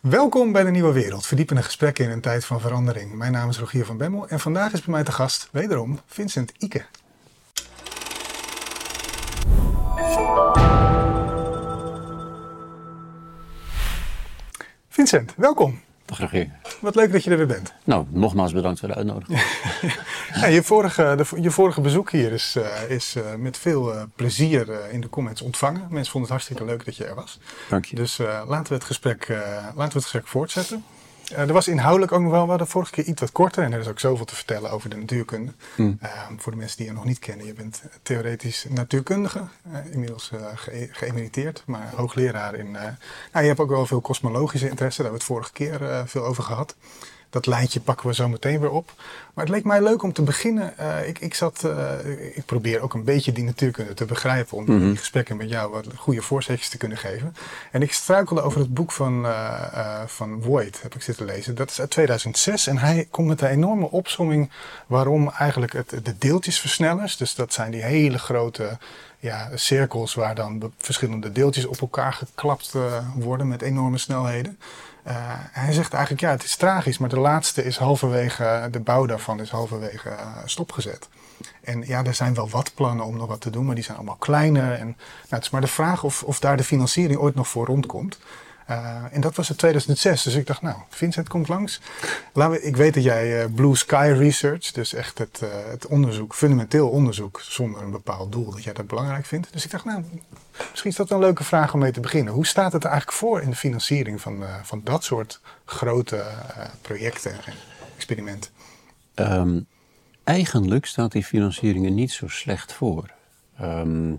Welkom bij de Nieuwe Wereld, verdiepende gesprekken in een tijd van verandering. Mijn naam is Rogier van Bemmel en vandaag is bij mij te gast, wederom, Vincent Ike. Vincent, welkom. Wat leuk dat je er weer bent. Nou, nogmaals bedankt voor de uitnodiging. ja, je, vorige, de, je vorige bezoek hier is, uh, is uh, met veel uh, plezier in de comments ontvangen. Mensen vonden het hartstikke leuk dat je er was. Dank je. Dus laten, we het gesprek, laten we het gesprek voortzetten. Er was inhoudelijk ook nog wel, we hadden vorige keer iets wat korter en er is ook zoveel te vertellen over de natuurkunde. Hmm. voor de mensen die je nog niet kennen, je bent theoretisch natuurkundige, inmiddels ge geëmeriteerd, maar hoogleraar in. nou, je hebt ook wel veel kosmologische interesse, daar hebben we het vorige keer veel over gehad dat lijntje pakken we zo meteen weer op. Maar het leek mij leuk om te beginnen. Uh, ik, ik, zat, uh, ik probeer ook een beetje die natuurkunde te begrijpen. Om mm -hmm. in gesprekken met jou wat goede voorzetjes te kunnen geven. En ik struikelde over het boek van, uh, van Voigt, heb ik zitten lezen. Dat is uit 2006. En hij komt met een enorme opsomming waarom eigenlijk het, de deeltjesversnellers. Dus dat zijn die hele grote ja, cirkels waar dan verschillende deeltjes op elkaar geklapt worden met enorme snelheden. Uh, hij zegt eigenlijk, ja, het is tragisch, maar de laatste is halverwege, de bouw daarvan is halverwege uh, stopgezet. En ja, er zijn wel wat plannen om nog wat te doen, maar die zijn allemaal kleiner. En, nou, het is maar de vraag of, of daar de financiering ooit nog voor rondkomt. Uh, en dat was in 2006. Dus ik dacht, nou, Vincent komt langs. Laten we, ik weet dat jij uh, Blue Sky Research, dus echt het, uh, het onderzoek, fundamenteel onderzoek zonder een bepaald doel, dat jij dat belangrijk vindt. Dus ik dacht, nou, misschien is dat een leuke vraag om mee te beginnen. Hoe staat het eigenlijk voor in de financiering van, van dat soort grote projecten en experimenten? Um, eigenlijk staat die financiering er niet zo slecht voor. Um, eh,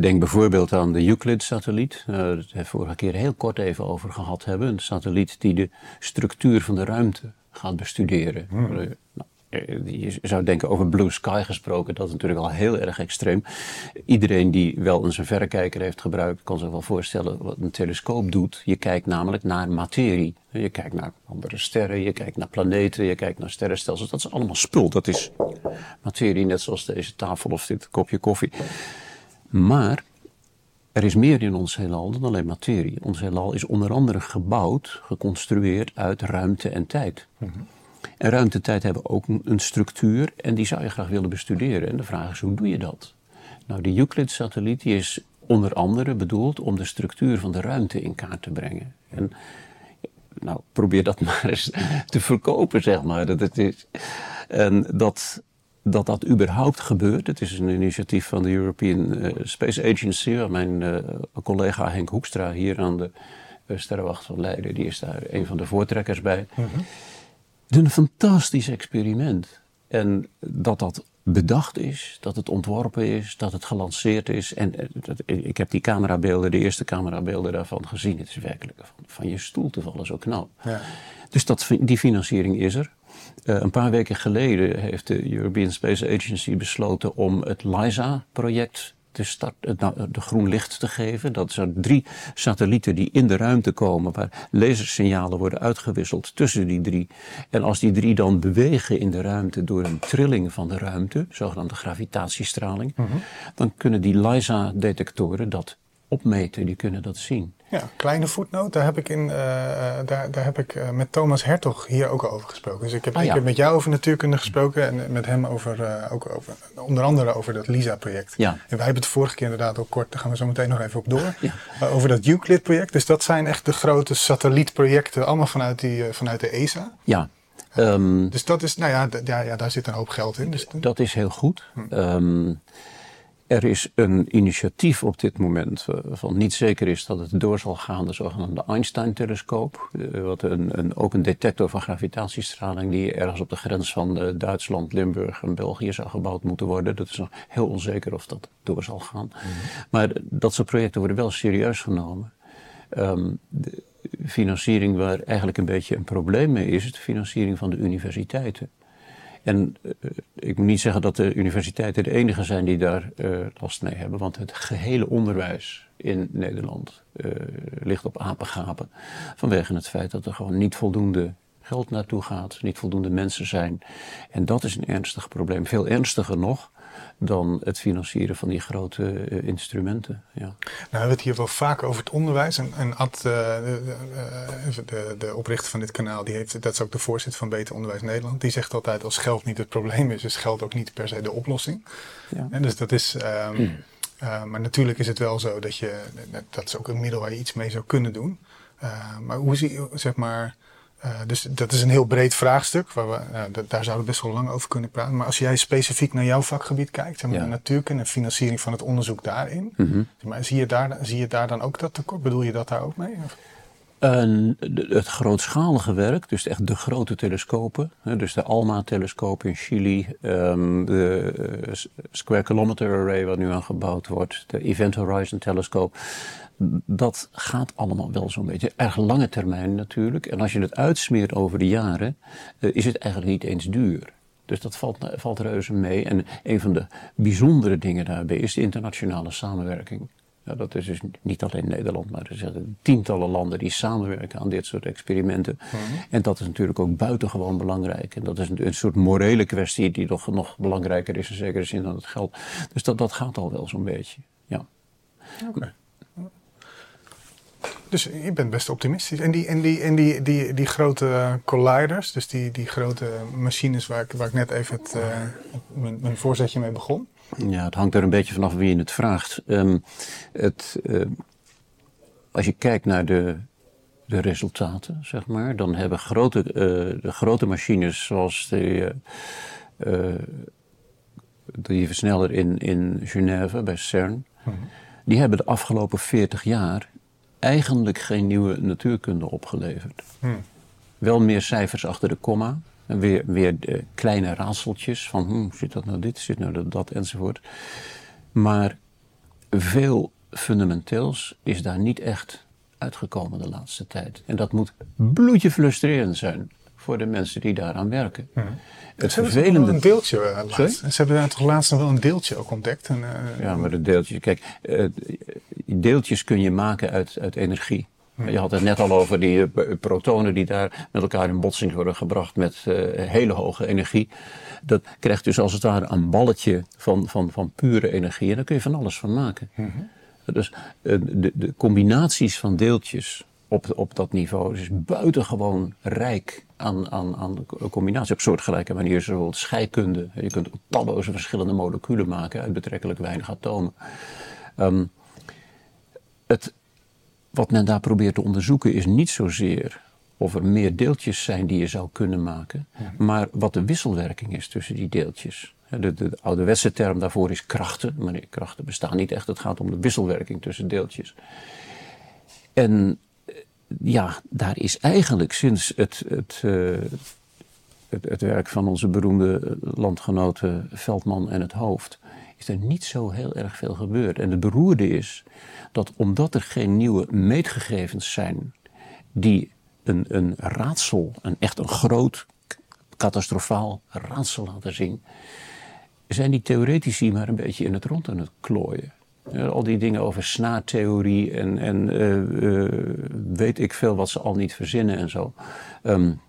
denk bijvoorbeeld aan de Euclid-satelliet. Uh, daar we vorige keer heel kort even over gehad hebben. Een satelliet die de structuur van de ruimte gaat bestuderen. Hmm. Uh, nou, je zou denken over Blue Sky gesproken, dat is natuurlijk al heel erg extreem. Iedereen die wel eens een verrekijker heeft gebruikt, kan zich wel voorstellen wat een telescoop doet. Je kijkt namelijk naar materie. Je kijkt naar andere sterren, je kijkt naar planeten, je kijkt naar sterrenstelsels. Dat is allemaal spul. Dat is materie, net zoals deze tafel of dit kopje koffie. Maar er is meer in ons heelal dan alleen materie. Ons heelal is onder andere gebouwd, geconstrueerd uit ruimte en tijd. En ruimte en tijd hebben ook een structuur en die zou je graag willen bestuderen. En de vraag is, hoe doe je dat? Nou, de Euclid-satelliet is onder andere bedoeld om de structuur van de ruimte in kaart te brengen. En nou, probeer dat maar eens te verkopen, zeg maar. Dat het is. En dat, dat dat überhaupt gebeurt. Het is een initiatief van de European uh, Space Agency, waar mijn uh, collega Henk Hoekstra hier aan de uh, Sterrenwacht van Leiden, die is daar een van de voortrekkers bij. Mm -hmm. Het is een fantastisch experiment. En dat dat bedacht is, dat het ontworpen is, dat het gelanceerd is. En dat, ik heb die camerabeelden, de eerste camerabeelden daarvan gezien. Het is werkelijk van, van je stoel te vallen, zo knap. Ja. Dus dat, die financiering is er. Uh, een paar weken geleden heeft de European Space Agency besloten om het LISA-project te start, de groen licht te geven. Dat zijn drie satellieten die in de ruimte komen, waar lasersignalen worden uitgewisseld tussen die drie. En als die drie dan bewegen in de ruimte door een trilling van de ruimte, zogenaamde gravitatiestraling, -hmm. dan kunnen die LISA-detectoren dat opmeten, die kunnen dat zien. Ja, kleine voetnoot. Daar heb ik, in, uh, daar, daar heb ik uh, met Thomas Hertog hier ook al over gesproken. Dus ik heb, ah, ja. ik heb met jou over natuurkunde gesproken en met hem over, uh, ook over onder andere over dat LISA-project. Ja. En wij hebben het vorige keer inderdaad ook kort, daar gaan we zo meteen nog even op door, ja. over dat Euclid-project. Dus dat zijn echt de grote satellietprojecten, allemaal vanuit, die, vanuit de ESA. Ja. Um, dus dat is, nou ja, ja, ja, daar zit een hoop geld in. Dus dat is heel goed. Hm. Um, er is een initiatief op dit moment waarvan niet zeker is dat het door zal gaan, de zogenaamde Einstein-telescoop. Wat een, een, ook een detector van gravitatiestraling die ergens op de grens van uh, Duitsland, Limburg en België zou gebouwd moeten worden. Dat is nog heel onzeker of dat door zal gaan. Mm -hmm. Maar dat soort projecten worden wel serieus genomen. Um, de financiering waar eigenlijk een beetje een probleem mee is, is de financiering van de universiteiten. En uh, ik moet niet zeggen dat de universiteiten de enige zijn die daar uh, last mee hebben, want het gehele onderwijs in Nederland uh, ligt op apengapen. Vanwege het feit dat er gewoon niet voldoende geld naartoe gaat, niet voldoende mensen zijn. En dat is een ernstig probleem. Veel ernstiger nog dan het financieren van die grote uh, instrumenten. Ja. Nou, we hebben het hier wel vaak over het onderwijs. En, en Ad, uh, de, de, de, oprichter van dit kanaal, die heeft, dat is ook de voorzitter van Beter Onderwijs Nederland. Die zegt altijd, als geld niet het probleem is, is geld ook niet per se de oplossing. Ja. En dus dat is... Um, uh, maar natuurlijk is het wel zo dat je, dat is ook een middel waar je iets mee zou kunnen doen. maar hoe zie je, zeg maar, uh, dus dat is een heel breed vraagstuk. Waar we, uh, daar zouden we best wel lang over kunnen praten. Maar als jij specifiek naar jouw vakgebied kijkt, zeg maar, ja. natuurkunde en financiering van het onderzoek daarin. Mm -hmm. maar, zie, je daar, zie je daar dan ook dat tekort? Bedoel je dat daar ook mee? Of? Uh, het grootschalige werk, dus echt de grote telescopen, dus de ALMA-telescoop in Chili, um, de uh, Square Kilometer Array wat nu aangebouwd wordt, de Event Horizon Telescope, dat gaat allemaal wel zo'n beetje. Erg lange termijn natuurlijk. En als je het uitsmeert over de jaren, uh, is het eigenlijk niet eens duur. Dus dat valt, valt reuze mee. En een van de bijzondere dingen daarbij is de internationale samenwerking. Ja, dat is dus niet alleen Nederland, maar er zijn tientallen landen die samenwerken aan dit soort experimenten. Mhm. En dat is natuurlijk ook buitengewoon belangrijk. En dat is een, een, soort morele kwestie die nog, nog belangrijker is in zekere zin dan het geld. Dus dat, dat gaat al wel zo'n beetje. Ja. Oké. Dus je bent best optimistisch. En die, en die, en die, die, die grote colliders, dus die, die grote machines waar ik, waar ik net even het, uh, mijn, mijn voorzetje mee begon. Ja, het hangt er een beetje vanaf wie je het vraagt. Um, het, uh, als je kijkt naar de, de resultaten, zeg maar, dan hebben grote, uh, de grote machines zoals de, die versneller in, in Genève bij CERN, mm -hmm. die hebben de afgelopen 40 jaar eigenlijk geen nieuwe natuurkunde opgeleverd. Hmm. Wel meer cijfers achter de komma. Weer, weer de kleine raadseltjes van hm, zit dat nou dit, zit nou dat, dat enzovoort. Maar veel fundamenteels is daar niet echt uitgekomen de laatste tijd. En dat moet bloedje frustrerend zijn voor de mensen die daaraan werken. Hmm. Het ze vervelende... een deeltje uh, laatst. Ze hebben daar toch laatst nog wel een deeltje ook ontdekt. En, uh, ja, maar de deeltjes... Kijk, uh, deeltjes kun je maken uit, uit energie. Je had het net al over die protonen die daar met elkaar in botsing worden gebracht met hele hoge energie. Dat krijgt dus als het ware een balletje van, van, van pure energie. En daar kun je van alles van maken. Hmm. Dus de, de combinaties van deeltjes op, op dat niveau is buitengewoon rijk aan, aan, aan combinatie op soortgelijke manier. Zoals scheikunde. Je kunt talloze verschillende moleculen maken uit betrekkelijk weinig atomen. Um, het, wat men daar probeert te onderzoeken is niet zozeer of er meer deeltjes zijn die je zou kunnen maken, maar wat de wisselwerking is tussen die deeltjes. De, de, de ouderwetse term daarvoor is krachten, maar nee, krachten bestaan niet echt. Het gaat om de wisselwerking tussen deeltjes. En ja, daar is eigenlijk sinds het, het, uh, het, het, werk van onze beroemde landgenoten Veldman en het Hoofd, is er niet zo heel erg veel gebeurd. En het beroerde is dat omdat er geen nieuwe meetgegevens zijn die een, een raadsel, een echt een groot, catastrofaal raadsel laten zien, zijn die theoretici maar een beetje in het rond aan het klooien. Al die dingen over snaartheorie en, en uh, weet ik veel wat ze al niet verzinnen en zo. Um,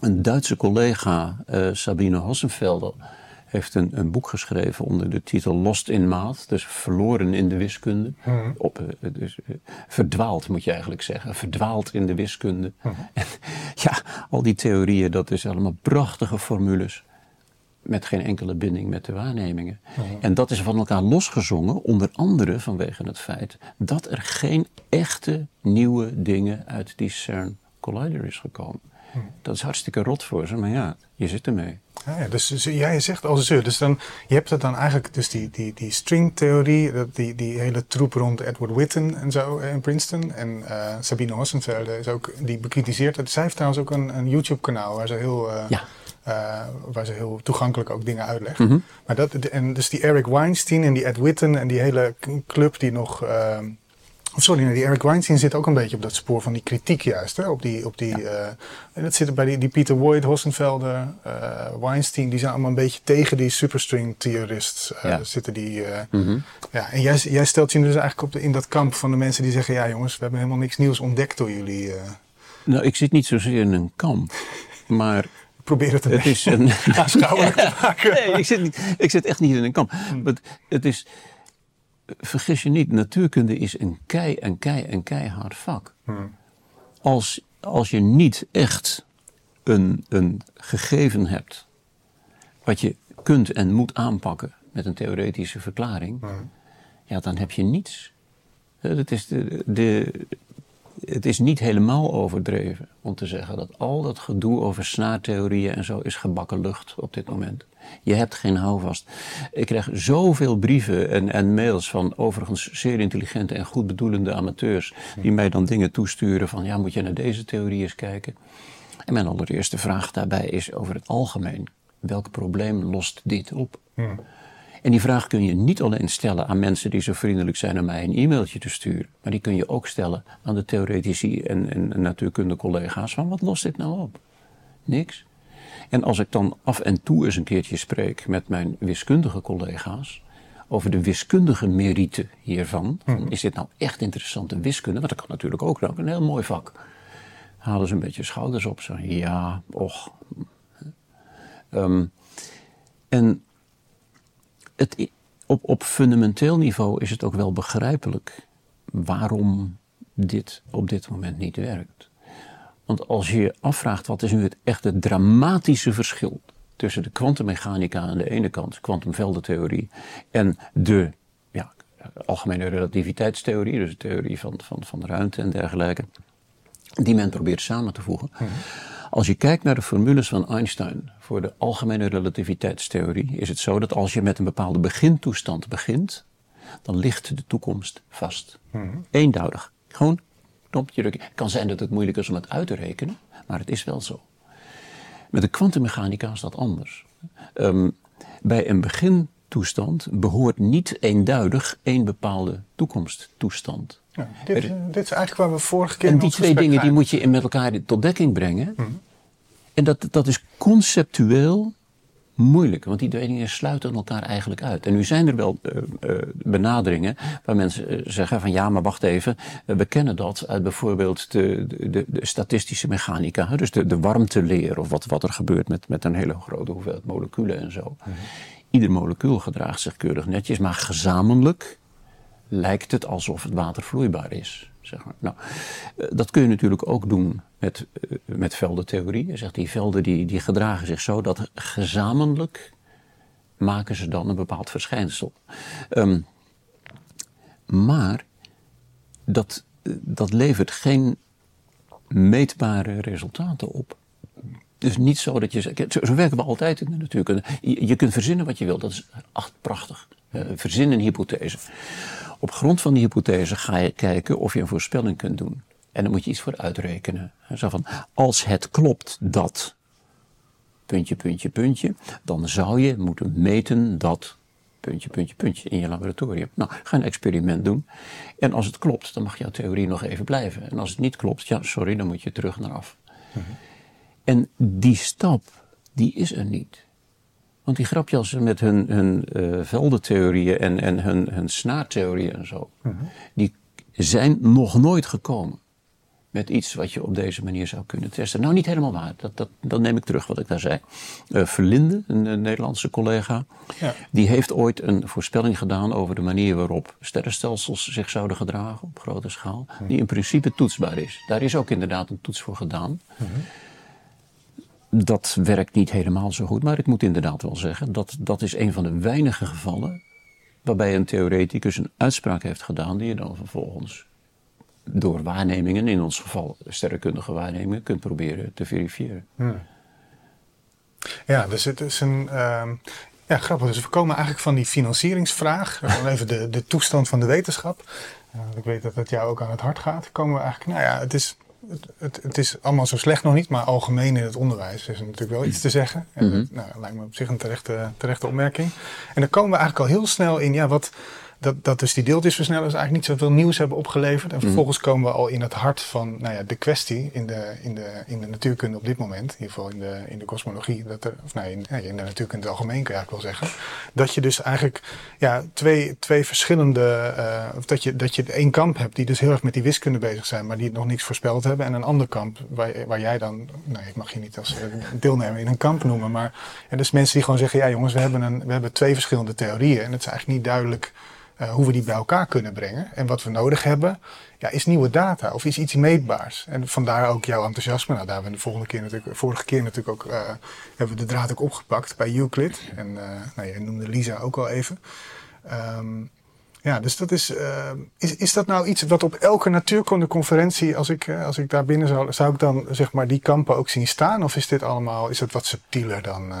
een Duitse collega, Sabine Hossenfelder, heeft een, een, boek geschreven onder de titel Lost in Math, dus verloren in de wiskunde. Mm. Op, dus, verdwaald moet je eigenlijk zeggen, verdwaald in de wiskunde. Mm. En, ja, al die theorieën, dat is allemaal prachtige formules met geen enkele binding met de waarnemingen. Mhm. En dat is van elkaar losgezongen, onder andere vanwege het feit dat er geen echte nieuwe dingen uit die CERN Collider is gekomen. Dat is hartstikke rot voor ze, maar ja, je zit ermee. Ja, dus, dus jij zegt als ze. Dus dan, je hebt het dan eigenlijk, dus die, die, die stringtheorie, die, die hele troep rond Edward Witten en zo in Princeton. En uh, Sabine Hossenfelder is ook, die bekritiseert het. Zij heeft trouwens ook een, een YouTube-kanaal waar ze heel. Uh, ja uh, waar ze heel toegankelijk ook dingen uitleggen. Mm -hmm. Maar dat, en dus die Eric Weinstein en die Ed Witten en die hele club die nog. Uh, sorry, die Eric Weinstein zit ook een beetje op dat spoor van die kritiek juist. Hè? Op die, op die, ja. uh, en dat zit bij die, die Peter Woyd, Hossenfelder, Weinstein, die zijn allemaal een beetje tegen die superstring theorists. Ja. Zitten die, mm -hmm. ja, en jij, jij stelt je dus eigenlijk op de, in dat kamp van de mensen die zeggen: ja, jongens, we hebben helemaal niks nieuws ontdekt door jullie. Nou, ik zit niet zozeer in een kamp, maar probeer het, het is een aanschouwelijk te maken. Nee, ik zit, niet, ik zit echt niet in een kamp. Maar het is, vergis je niet, natuurkunde is een kei en kei en keihard vak. Als, als je niet echt een, een gegeven hebt wat je kunt en moet aanpakken met een theoretische verklaring, ja, dan heb je niets. Het is, de, de, het is niet helemaal overdreven om te zeggen dat al dat gedoe over snaartheorieën en zo is gebakken lucht op dit moment. Je hebt geen houvast. Ik krijg zoveel brieven en, en mails van overigens zeer intelligente en goed bedoelende amateurs die mij dan dingen toesturen van ja, moet je naar deze theorie eens kijken. En mijn allereerste vraag daarbij is over het algemeen. Welk probleem lost dit op? Hmm. En die vraag kun je niet alleen stellen aan mensen die zo vriendelijk zijn om mij een e-mailtje te sturen. Maar die kun je ook stellen aan de theoretici en, en natuurkunde collega's. Van wat lost dit nou op? Niks. En als ik dan af en toe eens een keertje spreek met mijn wiskundige collega's over de wiskundige merite hiervan. Hmm. Is dit nou echt interessante wiskunde? Want dat kan natuurlijk ook nog een heel mooi vak. Halen ze een beetje schouders op. Zo, ja, och. Um, en op, op fundamenteel niveau is het ook wel begrijpelijk waarom dit op dit moment niet werkt. Want als je je afvraagt wat is nu het echte dramatische verschil tussen de kwantummechanica aan de ene kant, kwantumveldentheorie, en de ja, algemene relativiteitstheorie, dus de theorie van, van, van ruimte en dergelijke, die men probeert samen te voegen. Mhm. Als je kijkt naar de formules van Einstein voor de algemene relativiteitstheorie, is het zo dat als je met een bepaalde begintoestand begint, dan ligt de toekomst vast. Mm Eenduidig. Gewoon knopje drukken. Het kan zijn dat het moeilijk is om het uit te rekenen, maar het is wel zo. Met de kwantummechanica is dat anders. Um, bij een begintoestand behoort niet eenduidig één bepaalde toekomsttoestand. Ja, dit, dit, is eigenlijk waar we vorige keer. En die twee dingen die moet je met elkaar tot dekking brengen. Mhm. En dat, dat is conceptueel moeilijk, want die twee dingen sluiten elkaar eigenlijk uit. En nu zijn er wel uh, uh, benaderingen waar mensen uh, zeggen van ja, maar wacht even, we kennen dat uit bijvoorbeeld de, de, de statistische mechanica, dus de, de warmteleer of wat, wat er gebeurt met, met een hele grote hoeveelheid moleculen en zo. Mhm. Ieder molecuul gedraagt zich keurig netjes, maar gezamenlijk lijkt het alsof het water vloeibaar is. Zeg maar. nou, eh, dat kun je natuurlijk ook doen met, eh, met veldentheorie. Je zegt die velden die, die gedragen zich zo dat gezamenlijk maken ze dan een bepaald verschijnsel. Um, maar dat, dat levert geen meetbare resultaten op. Dus niet zo dat je. Zo, werken we altijd in de natuurkunde. Je, kunt verzinnen wat je wilt. Dat is echt prachtig. Uh, verzin een hypothese. Op grond van die hypothese ga je kijken of je een voorspelling kunt doen. En dan moet je iets voor uitrekenen. Zo van, als het klopt dat, puntje, puntje, puntje, dan zou je moeten meten dat, puntje, puntje, puntje, in je laboratorium. Nou, ga een experiment doen. En als het klopt, dan mag jouw theorie nog even blijven. En als het niet klopt, ja, sorry, dan moet je terug naar af. Mhm. En die stap, die is er niet. Want die grapjassen met hun, hun uh, veldentheorieën en, en hun, hun snaartheorieën en zo, mhm. die zijn nog nooit gekomen met iets wat je op deze manier zou kunnen testen. Nou, niet helemaal waar. Dat, dat, dat neem ik terug wat ik daar zei. Uh, Verlinde, een, Nederlandse collega, ja. die heeft ooit een voorspelling gedaan over de manier waarop sterrenstelsels zich zouden gedragen op grote schaal, mhm. die in principe toetsbaar is. Daar is ook inderdaad een toets voor gedaan. Mhm dat werkt niet helemaal zo goed, maar ik moet inderdaad wel zeggen dat dat is een van de weinige gevallen waarbij een theoreticus een uitspraak heeft gedaan die je dan vervolgens door waarnemingen, in ons geval sterrenkundige waarnemingen, kunt proberen te verifiëren. Ja, dus het is een. Uh, ja, grappig. Dus we komen eigenlijk van die financieringsvraag, even de, de toestand van de wetenschap. Uh, ik weet dat het jou ook aan het hart gaat. Komen we eigenlijk, nou ja, het is het, het, is allemaal zo slecht nog niet, maar algemeen in het onderwijs is er natuurlijk wel iets te zeggen. En, mm nou, dat lijkt me op zich een terechte, terechte opmerking. En dan komen we eigenlijk al heel snel in, ja, wat, dat, dat dus die deeltjesversnellers eigenlijk niet zoveel nieuws hebben opgeleverd. En vervolgens komen we al in het hart van nou ja, de kwestie in de, in, de, in de natuurkunde op dit moment. In ieder geval in de, in de kosmologie. Dat er, of nee, in, in de natuurkunde algemeen kan je eigenlijk wel zeggen. Dat je dus eigenlijk ja, twee, twee verschillende... Uh, of dat je, dat je één kamp hebt die dus heel erg met die wiskunde bezig zijn. Maar die nog niks voorspeld hebben. En een ander kamp waar, waar jij dan... Nou, ik mag je niet als deelnemer in een kamp noemen. Maar en dus mensen die gewoon zeggen... Ja jongens, we hebben, een, we hebben twee verschillende theorieën. En het is eigenlijk niet duidelijk uh, hoe we die bij elkaar kunnen brengen. En wat we nodig hebben, ja, is nieuwe data of is iets meetbaars. En vandaar ook jouw enthousiasme. Nou, daar hebben we de volgende keer natuurlijk, vorige keer natuurlijk ook, uh, hebben we de draad ook opgepakt bij Euclid. En uh, nou, je noemde Lisa ook al even. Um, ja, dus dat is, is, is dat nou iets wat op elke natuurkundeconferentie, als ik, als ik daar binnen zou, zou ik dan zeg maar die kampen ook zien staan? Of is dit allemaal, is het wat subtieler dan?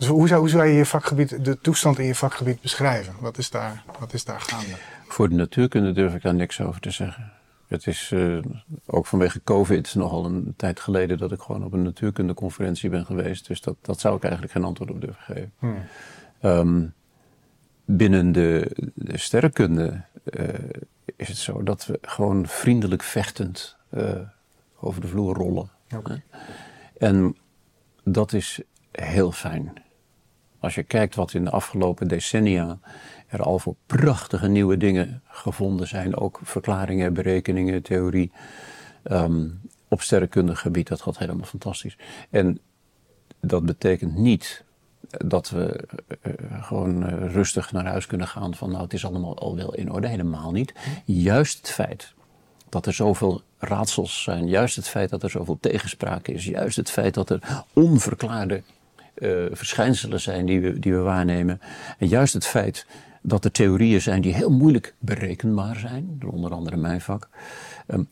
Dus hoe zou, hoe zou je je vakgebied, de toestand in je vakgebied beschrijven? Wat is daar, wat is daar gaande? Voor de natuurkunde durf ik daar niks over te zeggen. Het is uh, ook vanwege COVID nogal een tijd geleden dat ik gewoon op een natuurkundeconferentie ben geweest. Dus dat, dat zou ik eigenlijk geen antwoord op durven geven. Hmm. Um, binnen de, de sterrenkunde uh, is het zo dat we gewoon vriendelijk vechtend uh, over de vloer rollen. Okay. En dat is heel fijn. Als je kijkt wat in de afgelopen decennia er al voor prachtige nieuwe dingen gevonden zijn, ook verklaringen, berekeningen, theorie, um, op sterrenkundig gebied, dat gaat helemaal fantastisch. En dat betekent niet dat we uh, gewoon uh, rustig naar huis kunnen gaan van nou het is allemaal al wel in orde, helemaal niet. Juist het feit dat er zoveel raadsels zijn, juist het feit dat er zoveel tegenspraak is, juist het feit dat er onverklaarde uh, verschijnselen zijn die we, die we waarnemen. En juist het feit dat er theorieën zijn die heel moeilijk berekenbaar zijn, onder andere mijn vak. Um,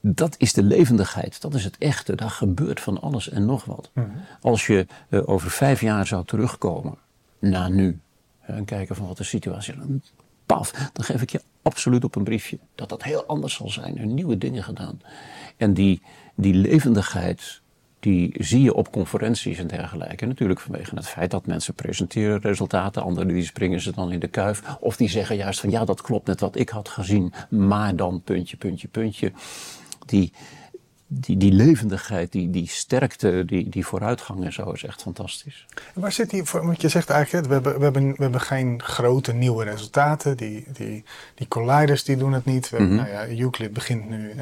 dat is de levendigheid, dat is het echte. Daar gebeurt van alles en nog wat. Mm -hmm. Als je uh, over vijf jaar zou terugkomen, na nu, en kijken van wat de situatie is, paf, dan geef ik je absoluut op een briefje dat dat heel anders zal zijn. Er nieuwe dingen gedaan. En die, die levendigheid, die zie je op conferenties en dergelijke. Natuurlijk vanwege het feit dat mensen presenteren resultaten, anderen die springen ze dan in de kuif. Of die zeggen juist van ja, dat klopt net wat ik had gezien, maar dan puntje, puntje, puntje. Die, die, die levendigheid, die, die sterkte, die, die vooruitgang en zo is echt fantastisch. En waar zit die, want je zegt eigenlijk, we hebben, we hebben, we hebben geen grote nieuwe resultaten. Die, die, die colliders die doen het niet. We, mm -hmm. nou ja, Euclid begint nu,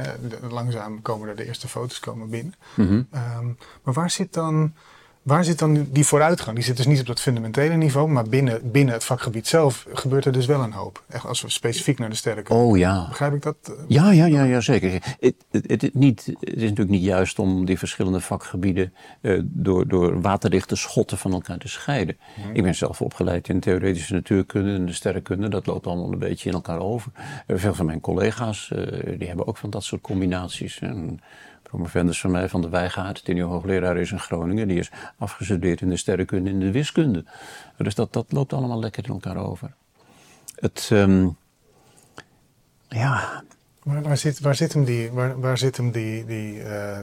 langzaam komen er de eerste foto's komen binnen. Mm -hmm. um, maar waar zit dan... Waar zit dan die vooruitgang? Die zit dus niet op dat fundamentele niveau, maar binnen, binnen het vakgebied zelf gebeurt er dus wel een hoop. Echt als we specifiek naar de sterren kijken. Oh ja. Begrijp ik dat? Ja, ja, ja, ja zeker. Het, het, het, niet, het is natuurlijk niet juist om die verschillende vakgebieden uh, door, door waterdichte schotten van elkaar te scheiden. Hmm. Ik ben zelf opgeleid in theoretische natuurkunde en de sterrenkunde. Dat loopt allemaal een beetje in elkaar over. Uh, veel van mijn collega's uh, die hebben ook van dat soort combinaties. En, promovendus van mij van de Wijgaard, die nu hoogleraar is in Groningen, die is afgestudeerd in de sterrenkunde en de wiskunde. Dus dat, dat loopt allemaal lekker in elkaar over. Het, um, ja. Maar waar zit, waar zit hem die, waar, waar zit hem die, die uh,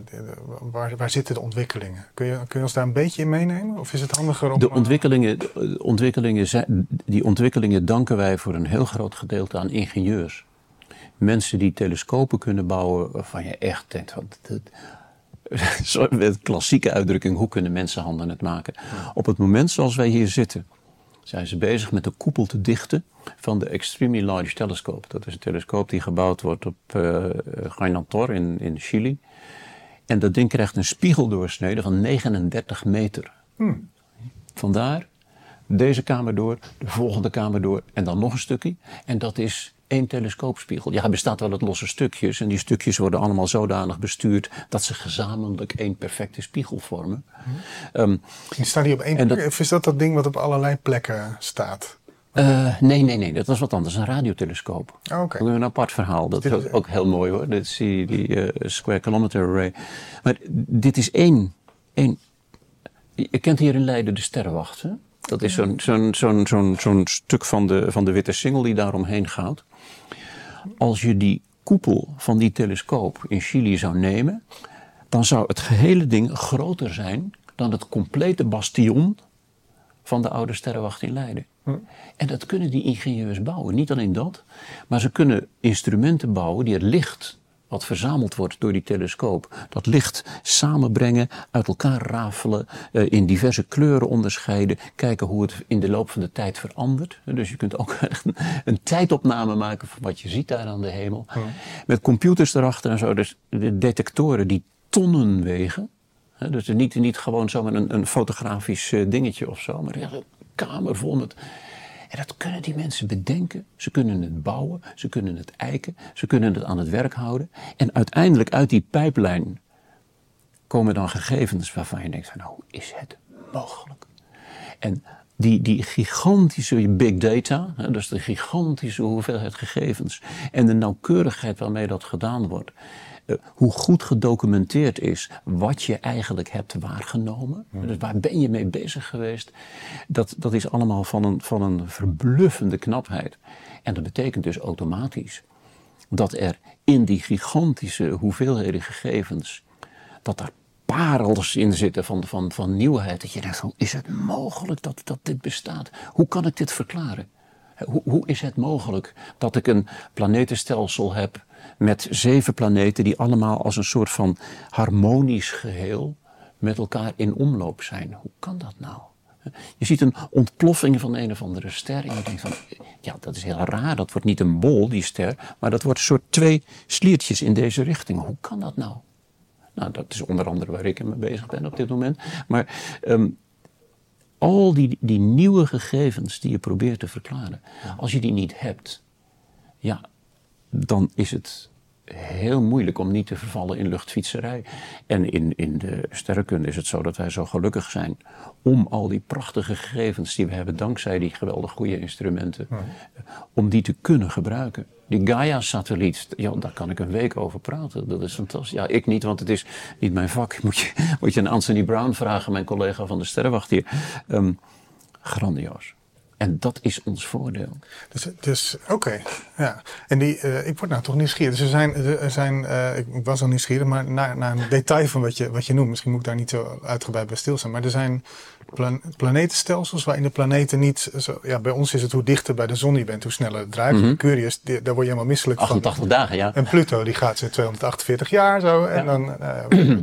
waar, waar zitten de ontwikkelingen? Kun je, kun je ons daar een beetje in meenemen? Of is het handiger om... De ontwikkelingen, de ontwikkelingen zijn, die ontwikkelingen danken wij voor een heel groot gedeelte aan ingenieurs mensen die telescopen kunnen bouwen waarvan je echt denkt, wat, met klassieke uitdrukking, hoe kunnen mensenhanden het maken? Op het moment zoals wij hier zitten, zijn ze bezig met de koepel te dichten van de Extremely Large Telescope. Dat is een telescoop die gebouwd wordt op uh, Gainantor in, in Chili. En dat ding krijgt een spiegeldoorsnede van 39 meter. Hmm. Vandaar deze kamer door, de volgende kamer door en dan nog een stukje. En dat is één telescoopspiegel. Ja, er bestaat wel uit losse stukjes. En die stukjes worden allemaal zodanig bestuurd dat ze gezamenlijk één perfecte spiegel vormen. Hmm. Um, staat die op één plek? Of is dat dat ding wat op allerlei plekken staat? Uh, nee, nee, nee. Dat was wat anders. Een radiotelescoop. Oh, okay. Een apart verhaal. Dat is ook, ook heel mooi hoor. Dit is die, die uh, Square Kilometer Array. Maar dit is één, één... Je kent hier in Leiden de Sterrenwacht, hè? Dat is zo'n zo'n zo'n zo'n zo'n stuk van de, van de witte singel die daaromheen gaat. Als je die koepel van die telescoop in Chili zou nemen, dan zou het gehele ding groter zijn dan het complete bastion van de oude sterrenwacht in Leiden. Hm. En dat kunnen die ingenieurs bouwen. Niet alleen dat, maar ze kunnen instrumenten bouwen die het licht wat verzameld wordt door die telescoop, dat licht samenbrengen, uit elkaar rafelen, eh, in diverse kleuren onderscheiden, kijken hoe het in de loop van de tijd verandert. Dus je kunt ook een, een tijdopname maken van wat je ziet daar aan de hemel. Met computers erachter en zo, dus de detectoren die tonnen wegen. Dus niet, niet gewoon zomaar een, een fotografisch eh, dingetje of zo, maar een kamer vol met en dat kunnen die mensen bedenken. Ze kunnen het bouwen, ze kunnen het eiken, ze kunnen het aan het werk houden. En uiteindelijk uit die pijplijn komen dan gegevens waarvan je denkt nou, hoe is het mogelijk? En die, die gigantische big data, dus de gigantische hoeveelheid gegevens en de nauwkeurigheid waarmee dat gedaan wordt, hoe goed gedocumenteerd is wat je eigenlijk hebt waargenomen. Dus waar ben je mee bezig geweest? Dat, dat is allemaal van een, van een verbluffende knapheid. En dat betekent dus automatisch dat er in die gigantische hoeveelheden gegevens, dat daar parels in zitten van, van, van nieuwheid. Dat je denkt van, is het mogelijk dat, dat dit bestaat? Hoe kan ik dit verklaren? Hoe, hoe is het mogelijk dat ik een planetenstelsel heb met zeven planeten die allemaal als een soort van harmonisch geheel met elkaar in omloop zijn. Hoe kan dat nou? Je ziet een ontploffing van een of andere ster en je denkt van, ja, dat is heel raar. Dat wordt niet een bol, die ster, maar dat wordt een soort twee sliertjes in deze richting. Hoe kan dat nou? Nou, dat is onder andere waar ik mee bezig ben op dit moment. Maar um, al die, die nieuwe gegevens die je probeert te verklaren, als je die niet hebt, ja, dan is het heel moeilijk om niet te vervallen in luchtfietserij. En in, in de sterrenkunde is het zo dat wij zo gelukkig zijn om al die prachtige gegevens die we hebben dankzij die geweldig goede instrumenten, om die te kunnen gebruiken. Die Gaia-satelliet, ja, daar kan ik een week over praten. Dat is fantastisch. Ja, ik niet, want het is niet mijn vak. Moet je, moet je aan Anthony Brown vragen, mijn collega van de Sterrenwacht hier. Um, grandioos. En dat is ons voordeel. Dus, dus oké, ja. En die, uh, ik word nou toch nieuwsgierig. Dus er zijn, er zijn uh, ik was al nieuwsgierig, maar naar, naar een detail van wat je, wat je noemt. Misschien moet ik daar niet zo uitgebreid bij stilstaan. Maar er zijn plan, planetenstelsels waarin de planeten niet... Zo, ja, bij ons is het hoe dichter bij de zon je bent, hoe sneller het draait. Mm -hmm. Curious, die, daar word je helemaal misselijk 88 van. 88 dagen, ja. En Pluto, die gaat ze 248 jaar zo. En ja. dan... Uh,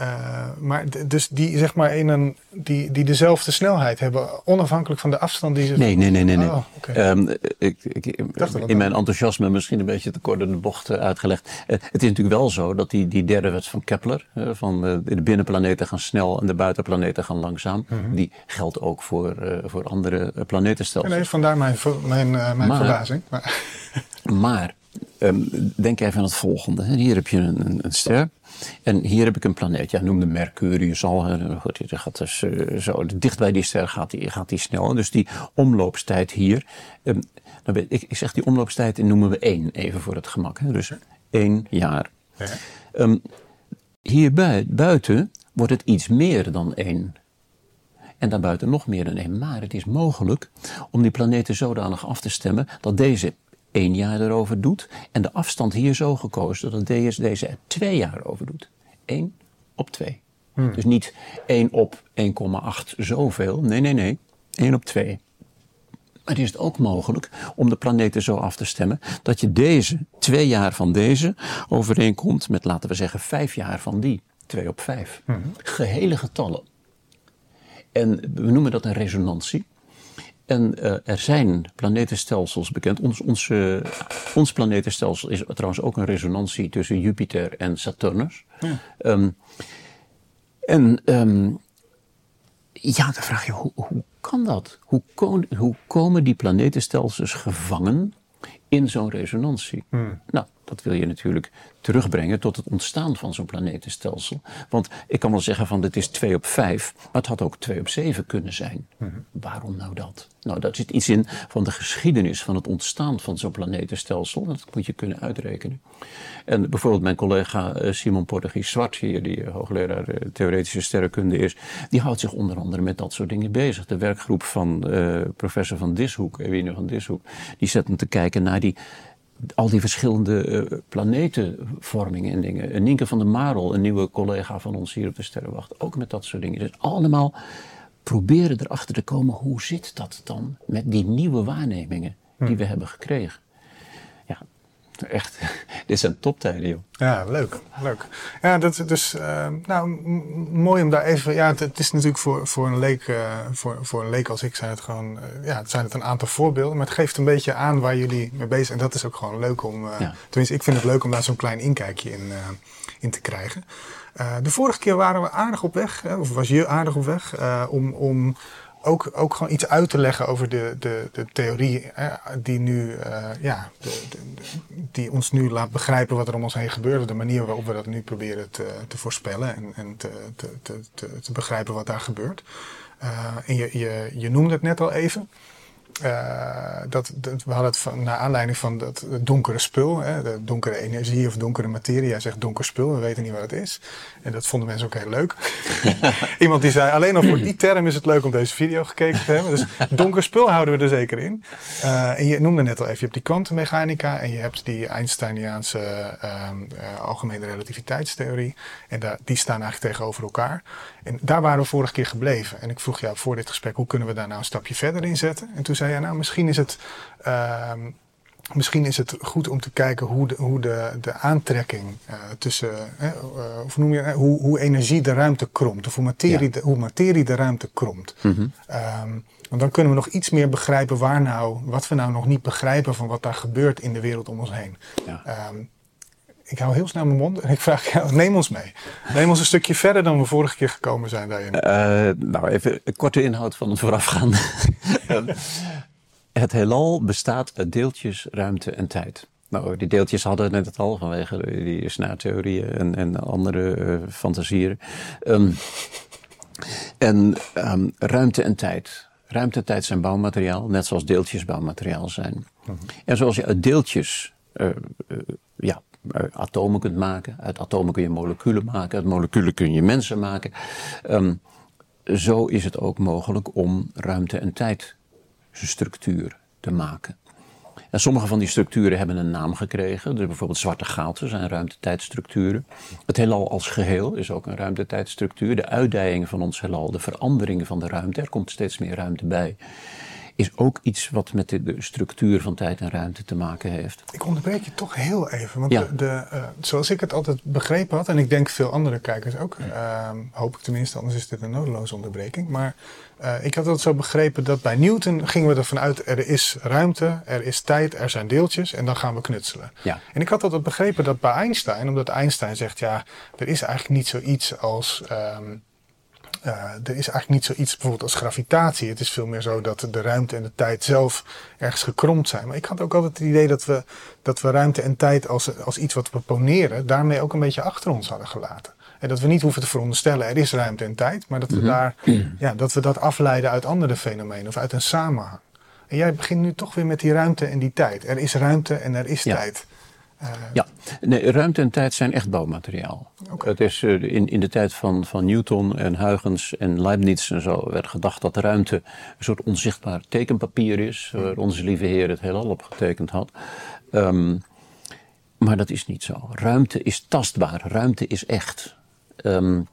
Uh, maar dus die, zeg maar, in een, die, die dezelfde snelheid hebben, onafhankelijk van de afstand die ze. Nee, nee, nee, nee. nee. Oh, okay. um, ik, ik, in mijn enthousiasme misschien een beetje te kort in de bocht uitgelegd. Uh, het is natuurlijk wel zo dat die, die derde wet van Kepler, uh, van de binnenplaneten gaan snel en de buitenplaneten gaan langzaam, -hmm. die geldt ook voor, voor andere planetenstelsels. Nee, vandaar mijn, mijn, mijn maar, verbazing. Maar, maar um, denk even aan het volgende. Hier heb je een, een, een ster. En hier heb ik een planeet, ja, noemde Mercurius al. Goed, gaat dus, uh, zo, dicht bij die ster gaat die, gaat die snel. Dus die omloopstijd hier. Um, nou, ik, ik zeg die omloopstijd noemen we één, even voor het gemak. Hè. Dus één jaar. Ja. Um, hier buiten wordt het iets meer dan één. En daarbuiten nog meer dan één. Maar het is mogelijk om die planeten zodanig af te stemmen dat deze één jaar erover doet. En de afstand hier zo gekozen dat DS deze er twee jaar over doet. 1 op 2. Hmm. Dus niet 1 op 1,8 zoveel. Nee, nee, nee. 1 op 2. Maar is het ook mogelijk om de planeten zo af te stemmen dat je deze twee jaar van deze overeenkomt met, laten we zeggen, vijf jaar van die. 2 op 5. Hmm. Gehele getallen. En we noemen dat een resonantie. En uh, er zijn planetenstelsels bekend. Ons, ons, uh, ons planetenstelsel is trouwens ook een resonantie tussen Jupiter en Saturnus. Ja. Um, en um, ja, dan vraag je, hoe, hoe kan dat? Hoe, kon, hoe, komen die planetenstelsels gevangen in zo'n resonantie? Hmm. Nou, dat wil je natuurlijk terugbrengen tot het ontstaan van zo'n planetenstelsel. Want ik kan wel zeggen van dit is 2 op 5, maar het had ook 2 op 7 kunnen zijn. Mm -hmm. Waarom nou dat? Nou, dat zit iets in van de geschiedenis van het ontstaan van zo'n planetenstelsel. Dat moet je kunnen uitrekenen. En bijvoorbeeld mijn collega Simon Portugies Zwart, hier, die hoogleraar theoretische sterrenkunde is, die houdt zich onder andere met dat soort dingen bezig. De werkgroep van uh, professor van Dishoek, Ewine van Dishoek, die zet hem te kijken naar die al die verschillende uh, planetenvormingen en dingen. En Nienke van der Marel, een nieuwe collega van ons hier op de Sterrenwacht, ook met dat soort dingen. Dus allemaal proberen erachter te komen hoe zit dat dan met die nieuwe waarnemingen die we hebben gekregen. Echt, dit zijn toptijden, joh. Ja, leuk. leuk. Ja, dat dus, uh, nou, mooi om daar even, ja, het, het, is natuurlijk voor, voor een leek, uh, voor, voor een leek als ik zijn het gewoon, uh, ja, het zijn het een aantal voorbeelden, maar het geeft een beetje aan waar jullie mee bezig zijn. En dat is ook gewoon leuk om, ja. tenminste, ik vind het leuk om daar zo'n klein inkijkje in, in te krijgen. de vorige keer waren we aardig op weg, hè, of was je aardig op weg, om, om ook, ook gewoon iets uit te leggen over de, de, de theorie die, nu, uh, ja, die ons nu laat begrijpen wat er om ons heen gebeurt. De manier waarop we dat nu proberen te, te voorspellen en, en te, te, te, te begrijpen wat daar gebeurt. En je, je, je noemde het net al even. Uh, dat, dat, we hadden het van, naar aanleiding van dat donkere spul, hè, de donkere energie of donkere materie. Jij zegt donker spul, we weten niet wat het is. En dat vonden mensen ook heel leuk. Iemand die zei, alleen al voor die term is het leuk om deze video gekeken te hebben. Dus donker spul houden we er zeker in. Uh, en je noemde net al even, je hebt die kwantummechanica en je hebt die Einsteiniaanse uh, algemene relativiteitstheorie. En daar, die staan eigenlijk tegenover elkaar. En daar waren we vorige keer gebleven. En ik vroeg jou voor dit gesprek, hoe kunnen we daar nou een stapje verder in zetten? En toen zei je, nou misschien is het... Uh, Misschien is het goed om te kijken hoe de, hoe de, de aantrekking uh, tussen, uh, of noem je, hoe, hoe energie de ruimte kromt, of hoe materie, ja. de, hoe materie de ruimte kromt. Mm -hmm. um, want dan kunnen we nog iets meer begrijpen waar nou, wat we nou nog niet begrijpen van wat daar gebeurt in de wereld om ons heen. Ja. Um, ik hou heel snel mijn mond en ik vraag jou, neem ons mee. Neem ons een stukje verder dan we vorige keer gekomen zijn daarin. Uh, nou, even een korte inhoud van het voorafgaande. het heelal bestaat uit deeltjes, ruimte en tijd. Nou, die deeltjes hadden net het al vanwege die snaartheorieën en, en andere uh, fantasieën. Um, en um, ruimte en tijd. Ruimte en tijd zijn bouwmateriaal, net zoals deeltjes bouwmateriaal zijn. Mm -hmm. En zoals je uit deeltjes uh, ja, atomen kunt maken. Uit atomen kun je moleculen maken. Uit moleculen kun je mensen maken. Um, zo is het ook mogelijk om ruimte en tijd structuur te maken. En sommige van die structuren hebben een naam gekregen. Dus bijvoorbeeld zwarte gaten zijn ruimtetijdstructuren. Het heelal als geheel is ook een ruimtetijdstructuur. De uitdijing van ons heelal, de veranderingen van de ruimte, er komt steeds meer ruimte bij is ook iets wat met de, de, structuur van tijd en ruimte te maken heeft. Ik onderbreek je toch heel even. Want ja. de, de, uh, zoals ik het altijd begrepen had, en ik denk veel andere kijkers ook, uh, hoop ik tenminste, anders is dit een nodeloze onderbreking. Maar uh, ik had het zo begrepen dat bij Newton gingen we ervan uit, er is ruimte, er is tijd, er zijn deeltjes en dan gaan we knutselen. Ja. En ik had altijd begrepen dat bij Einstein, omdat Einstein zegt, ja, er is eigenlijk niet zoiets als... Um, uh, er is eigenlijk niet zoiets bijvoorbeeld als gravitatie. Het is veel meer zo dat de ruimte en de tijd zelf ergens gekromd zijn. Maar ik had ook altijd het idee dat we, dat we ruimte en tijd als, als iets wat we poneren, daarmee ook een beetje achter ons hadden gelaten. En dat we niet hoeven te veronderstellen, er is ruimte en tijd, maar dat we, mm -hmm. daar, ja, dat, we dat afleiden uit andere fenomenen of uit een samenhang. En jij begint nu toch weer met die ruimte en die tijd. Er is ruimte en er is ja. tijd. Uh, ja, nee, ruimte en tijd zijn echt bouwmateriaal. Okay. Het is, uh, in, in de tijd van, van Newton en Huygens en Leibniz en zo werd gedacht dat de ruimte een soort onzichtbaar tekenpapier is, waar onze lieve Heer het heelal op getekend had. Um, maar dat is niet zo. Ruimte is tastbaar, ruimte is echt. Um,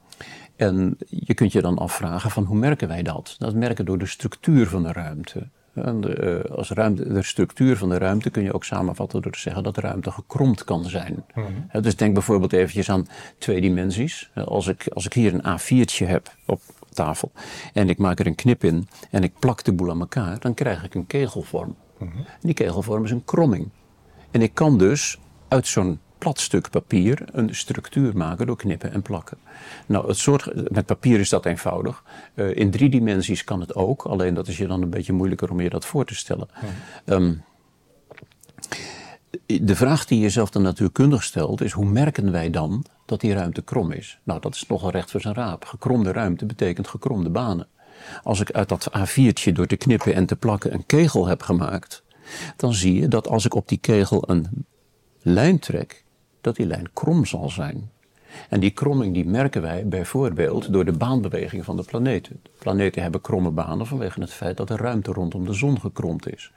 en je kunt je dan afvragen van hoe merken wij dat? Dat merken door de structuur van de ruimte. En de, uh, als ruimte, de structuur van de ruimte kun je ook samenvatten door te zeggen dat de ruimte gekromd kan zijn. Uh, dus denk bijvoorbeeld eventjes aan twee dimensies. Uh, als, ik, als ik hier een A4'tje heb op tafel en ik maak er een knip in en ik plak de boel aan elkaar, dan krijg ik een kegelvorm. En die kegelvorm is een kromming. En ik kan dus uit zo'n plat stuk papier een structuur maken door knippen en plakken. Nou, het soort, met papier is dat eenvoudig. Uh, in drie dimensies kan het ook, alleen dat is je dan een beetje moeilijker om je dat voor te stellen. Ja. Um, de vraag die je jezelf dan natuurkundig stelt is: hoe merken wij dan dat die ruimte krom is? Nou, dat is nogal recht voor zijn raap. Gekromde ruimte betekent gekromde banen. Als ik uit dat A4'tje door te knippen en te plakken een kegel heb gemaakt, dan zie je dat als ik op die kegel een lijn trek, dat die lijn krom zal zijn. En die kromming die merken wij bijvoorbeeld door de baanbeweging van de planeten. Planeten hebben kromme banen vanwege het feit dat de ruimte rondom de zon gekromd is.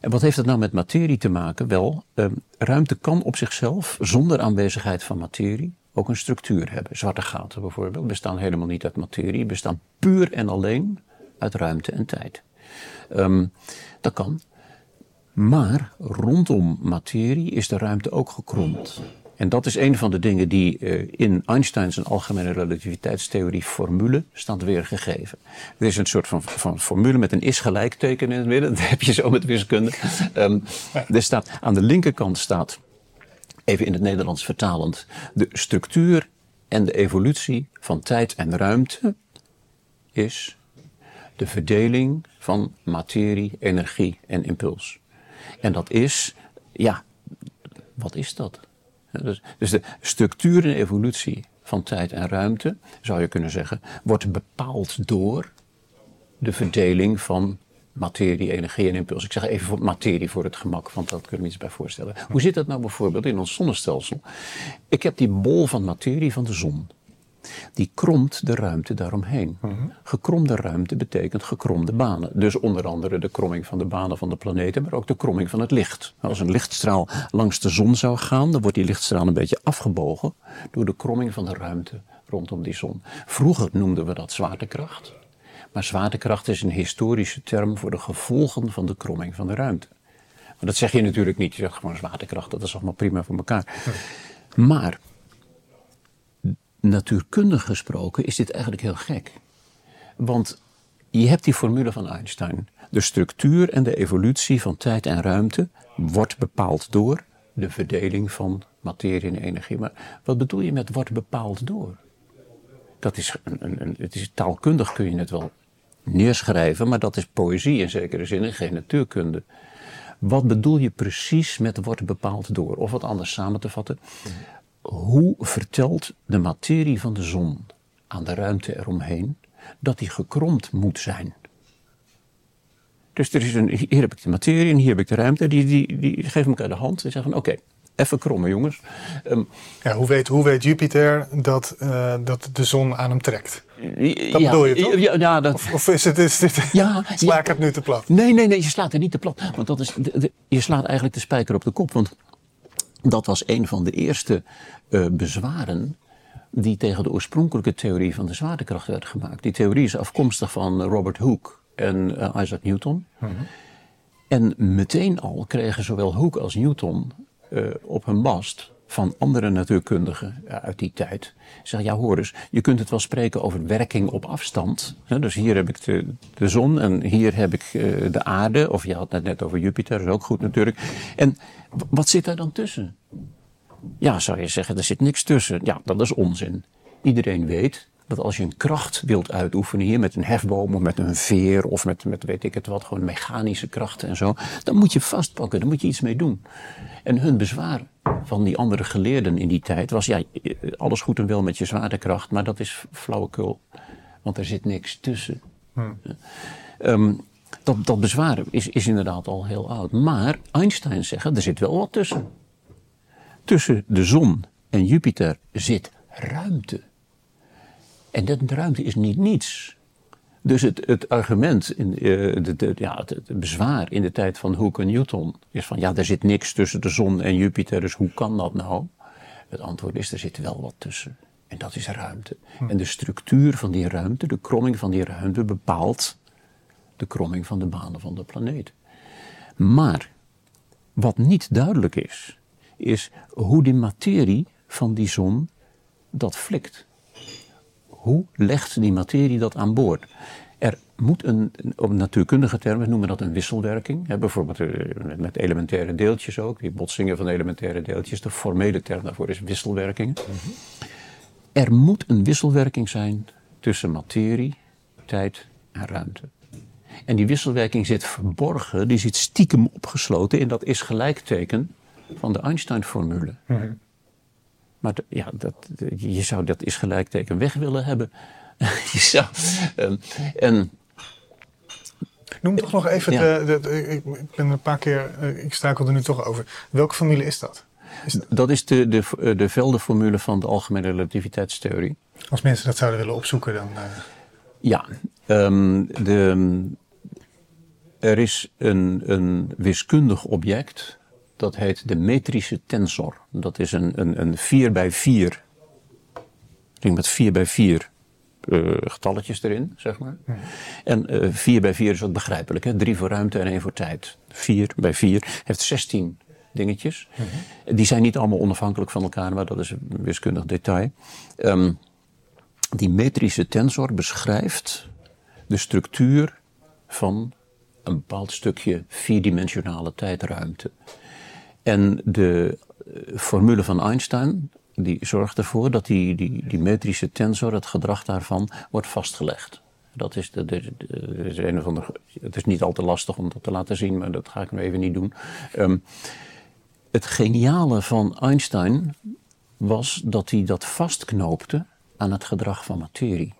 En wat heeft het nou met materie te maken? Wel, uh, ruimte kan op zichzelf, zonder aanwezigheid van materie, ook een structuur hebben. Zwarte gaten bijvoorbeeld bestaan helemaal niet uit materie, bestaan puur en alleen uit ruimte en tijd. Um, dat kan. Maar rondom materie is de ruimte ook gekromd. En dat is een van de dingen die uh, in Einsteins algemene relativiteitstheorie formule staat weergegeven. Er is een soort van, van formule met een is-gelijkteken in het midden. Dat heb je zo met wiskunde. Um, er staat, aan de linkerkant staat, even in het Nederlands vertalend, de structuur en de evolutie van tijd en ruimte is de verdeling van materie, energie en impuls. En dat is, ja, wat is dat? Dus, dus de structuur en evolutie van tijd en ruimte, zou je kunnen zeggen, wordt bepaald door de verdeling van materie, energie en impuls. Ik zeg even voor materie voor het gemak, want dat kunnen we iets bij voorstellen. Hoe zit dat nou bijvoorbeeld in ons zonnestelsel? Ik heb die bol van materie van de zon die kromt de ruimte daaromheen. Mm Gekromde ruimte betekent gekromde banen. Dus onder andere de kromming van de banen van de planeten, maar ook de kromming van het licht. Als een lichtstraal langs de zon zou gaan, dan wordt die lichtstraal een beetje afgebogen door de kromming van de ruimte rondom die zon. Vroeger noemden we dat zwaartekracht. Maar zwaartekracht is een historische term voor de gevolgen van de kromming van de ruimte. Maar dat zeg je natuurlijk niet. Je zegt gewoon zwaartekracht, dat is allemaal prima voor elkaar. Maar natuurkundig gesproken is dit eigenlijk heel gek. Want je hebt die formule van Einstein. De structuur en de evolutie van tijd en ruimte wordt bepaald door de verdeling van materie en energie. Maar wat bedoel je met wordt bepaald door? Dat is een, een, een, het is taalkundig kun je het wel neerschrijven, maar dat is poëzie in zekere zin en geen natuurkunde. Wat bedoel je precies met wordt bepaald door? Of wat anders samen te vatten hoe vertelt de materie van de zon aan de ruimte eromheen dat die gekromd moet zijn? Dus er is een, hier heb ik de materie en hier heb ik de ruimte. Die, die, die geven elkaar de hand en zeggen van oké, even krommen jongens. Um, ja, hoe, weet, hoe weet Jupiter dat, uh, dat de zon aan hem trekt? Dat ja, bedoel je toch? Ja, ja, dat, of, of, is het, is dit, ja, sla ik het nu te plat? Nee, nee, nee, je slaat het niet te plat. Want dat is, de, de, je slaat eigenlijk de spijker op de kop. Want dat was een van de eerste uh, bezwaren die tegen de oorspronkelijke theorie van de zwaartekracht werd gemaakt. Die theorie is afkomstig van Robert Hooke en uh, Isaac Newton. Mm -hmm. En meteen al kregen zowel Hooke als Newton uh, op hun bast van andere natuurkundigen uit die tijd. Zeg, ja hoor eens, je kunt het wel spreken over werking op afstand. Dus hier heb ik de, de zon en hier heb ik de aarde. Of je had het net over Jupiter, is ook goed natuurlijk. En wat zit daar dan tussen? Ja, zou je zeggen, er zit niks tussen. Ja, dat is onzin. Iedereen weet dat als je een kracht wilt uitoefenen hier met een hefboom of met een veer of met, met weet ik het wat, gewoon mechanische krachten en zo, dan moet je vastpakken, dan moet je iets mee doen. En hun bezwaar van die andere geleerden in die tijd was, ja, alles goed en wel met je zwaartekracht, maar dat is flauwekul, want er zit niks tussen. Hmm. Um, dat, dat bezwaar is, is inderdaad al heel oud. Maar Einstein zegt, er zit wel wat tussen. Tussen de zon en Jupiter zit ruimte. En dat ruimte is niet niets. Dus het, het argument, in, uh, de, de, ja, het, bezwaar in de tijd van Hooke en Newton is van ja, er zit niks tussen de zon en Jupiter, dus hoe kan dat nou? Het antwoord is, er zit wel wat tussen. En dat is ruimte. Hm. En de structuur van die ruimte, de kromming van die ruimte, bepaalt de kromming van de banen van de planeet. Maar wat niet duidelijk is, is hoe die materie van die zon dat flikt. Hoe legt die materie dat aan boord? Er moet een, op natuurkundige termen noemen we dat een wisselwerking. Hè, bijvoorbeeld eh, met elementaire deeltjes ook, die botsingen van elementaire deeltjes. De formele term daarvoor is wisselwerking. Er moet een wisselwerking zijn tussen materie, tijd en ruimte. En die wisselwerking zit verborgen, die zit stiekem opgesloten in dat is gelijkteken van de Einstein-formule. Mhm. Maar ja, dat, je zou dat is gelijkteken weg willen hebben. je zou, um, en, Noem toch nog even, de, de, ik ben een paar keer, eh, ik struikel er nu toch over. Welke formule is dat? Is dat? dat is de, de, de veldenformule van de algemene relativiteitstheorie. Als mensen dat zouden willen opzoeken, dan. Uh... Ja, um, de, er is een, een wiskundig object, dat heet de metrische tensor. Dat is een, een, een 4 bij 4 ding met 4 bij 4 uh, getalletjes erin, zeg maar. Mhm. En uh, 4 bij 4 is ook begrijpelijk, hè? 3 voor ruimte en 1 voor tijd. 4 bij 4 heeft 16 dingetjes. Die zijn niet allemaal onafhankelijk van elkaar, maar dat is een wiskundig detail. Um, die metrische tensor beschrijft de structuur van een bepaald stukje vierdimensionale tijdruimte. En de eh, formule van Einstein die zorgt ervoor dat die, die, die metrische tensor, het gedrag daarvan, wordt vastgelegd. Dat is, de, de, de, is een of andere, het is niet al te lastig om dat te laten zien, maar dat ga ik nu even niet doen. Um, het geniale van Einstein was dat hij dat vastknoopte aan het gedrag van materie.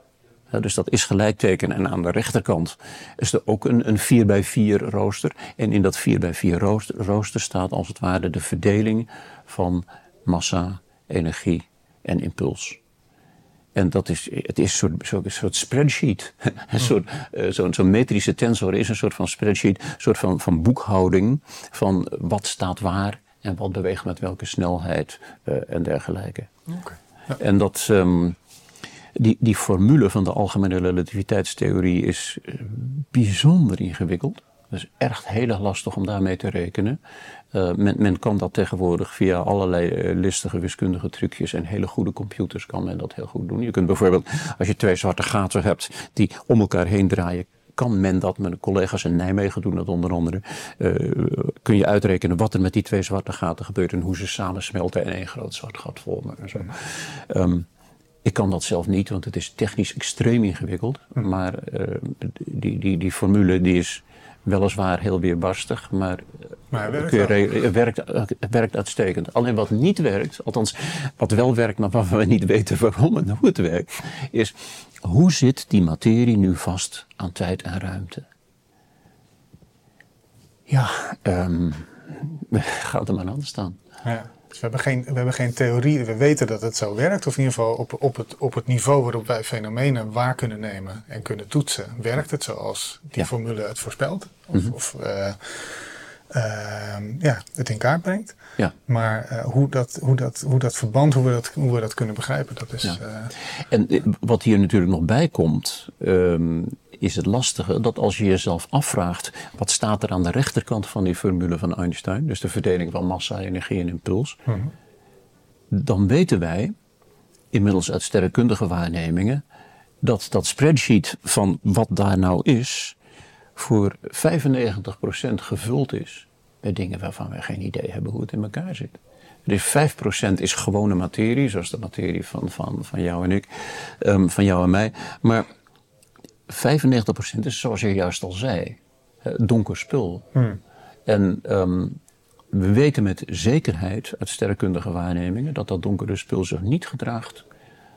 Dus dat is gelijkteken. En aan de rechterkant is er ook een, een 4 bij 4 rooster. En in dat 4 bij 4 rooster, rooster staat als het ware de verdeling van massa, energie en impuls. En dat is, het is een soort, soort spreadsheet. een soort, uh, Zo'n zo metrische tensor is een soort van spreadsheet, een soort van, van boekhouding van wat staat waar en wat beweegt met welke snelheid uh, en dergelijke. Okay. Ja. En dat, um, die, die formule van de algemene relativiteitstheorie is uh, bijzonder ingewikkeld. Dat is echt heel erg lastig om daarmee te rekenen. Uh, men, men, kan dat tegenwoordig via allerlei listige wiskundige trucjes en hele goede computers kan men dat heel goed doen. Je kunt bijvoorbeeld, als je twee zwarte gaten hebt die om elkaar heen draaien, kan men dat, mijn collega's in Nijmegen doen dat onder andere, uh, kun je uitrekenen wat er met die twee zwarte gaten gebeurt en hoe ze samen smelten en één groot zwart gat vormen. En zo. Um, ik kan dat zelf niet, want het is technisch extreem ingewikkeld. Maar uh, die, die, die formule die is weliswaar heel weerbarstig, maar, maar het, werkt, het, werkt, werkt uitstekend. Alleen wat niet werkt, althans wat wel werkt, maar waarvan we niet weten waarom en hoe het werkt, is hoe zit die materie nu vast aan tijd en ruimte? Ja, um, gaat er maar aan staan. Ja. Dus we hebben, geen, we hebben geen theorie, we weten dat het zo werkt, of in ieder geval op, op, het, op het niveau waarop wij fenomenen waar kunnen nemen en kunnen toetsen, werkt het zoals die formule het voorspelt. Of, mm of uh, uh, ja, het in kaart brengt. Ja. Maar uh, hoe, dat, hoe, dat, hoe dat verband, hoe we dat, hoe we dat kunnen begrijpen, dat is. Ja. Eh, en eh, wat hier natuurlijk nog bij komt, um, is het lastige dat als je jezelf afvraagt, wat staat er aan de rechterkant van die formule van Einstein, dus de verdeling van massa, energie en impuls, mhm. dan weten wij, inmiddels uit sterrenkundige waarnemingen, dat dat spreadsheet van wat daar nou is, voor 95% gevuld is met dingen waarvan wij geen idee hebben hoe het in elkaar zit. Dus 5% is gewone materie, zoals de materie van, van, van jou en ik, um, van jou en mij. Maar 95% is, zoals je juist al zei, donker spul. Hmm. En um, we weten met zekerheid uit sterrenkundige waarnemingen dat dat donkere spul zich niet gedraagt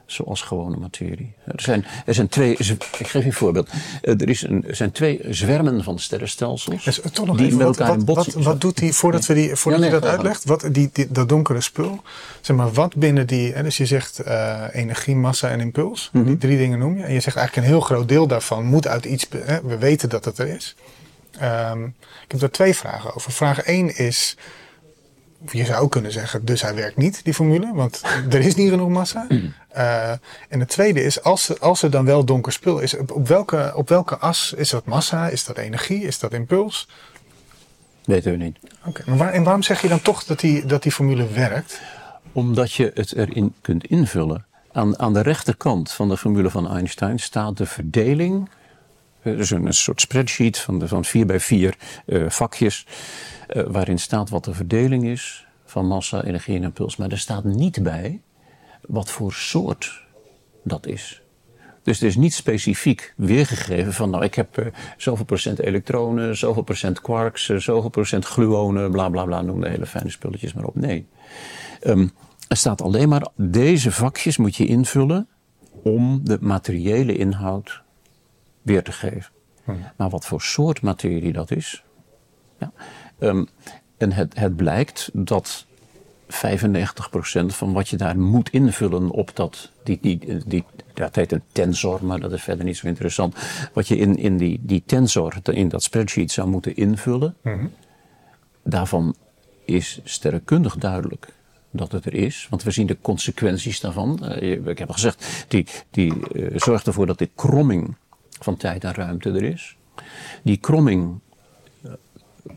zoals gewone materie. Er zijn, er zijn twee, ik geef je een voorbeeld. Eh, er, is een, er zijn twee zwermen van sterrenstelsels. Dus, toch nog die even, met elkaar wat, in botsing. Wat, wat doet die, voordat, we die, voordat ja, nee, je dat uitlegt, wat, die, die, dat donkere spul, zeg maar, wat binnen die, hè, dus je zegt uh, energie, massa en impuls, mm -hmm. die drie dingen noem je, en je zegt eigenlijk een heel groot deel daarvan moet uit iets, hè, we weten dat het er is. Um, ik heb daar twee vragen over. Vraag 1 is, je zou kunnen zeggen, dus hij werkt niet, die formule, want er is niet genoeg massa. Uh, en het tweede is, als, als er dan wel donker spul is, op welke, op welke as is dat massa? Is dat energie? Is dat impuls? Weten we niet. Oké, okay. maar waar, en waarom zeg je dan toch dat die, dat die formule werkt? Omdat je het erin kunt invullen. Aan, aan de rechterkant van de formule van Einstein staat de verdeling. Dus een, soort spreadsheet van, de, van vier bij vier uh, vakjes. Uh, waarin staat wat de verdeling is van massa, energie en impuls. Maar er staat niet bij wat voor soort dat is. Dus het is niet specifiek weergegeven van, nou, ik heb zoveel procent elektronen, zoveel procent quarks, zoveel procent gluonen, bla bla bla, noem de hele fijne spulletjes maar op. Nee. Um, er staat alleen maar, deze vakjes moet je invullen om de materiële inhoud weer te geven. Hmm. Maar wat voor soort materie dat is. Ja. Um, en het, het blijkt dat 95% van wat je daar moet invullen op dat, die, die, die, dat heet een tensor, maar dat is verder niet zo interessant. Wat je in, in die, die tensor, in dat spreadsheet zou moeten invullen, mm -hmm. daarvan is sterrenkundig duidelijk dat het er is. Want we zien de consequenties daarvan. Uh, ik heb al gezegd, die, die uh, zorgt ervoor dat de kromming van tijd en ruimte er is. Die kromming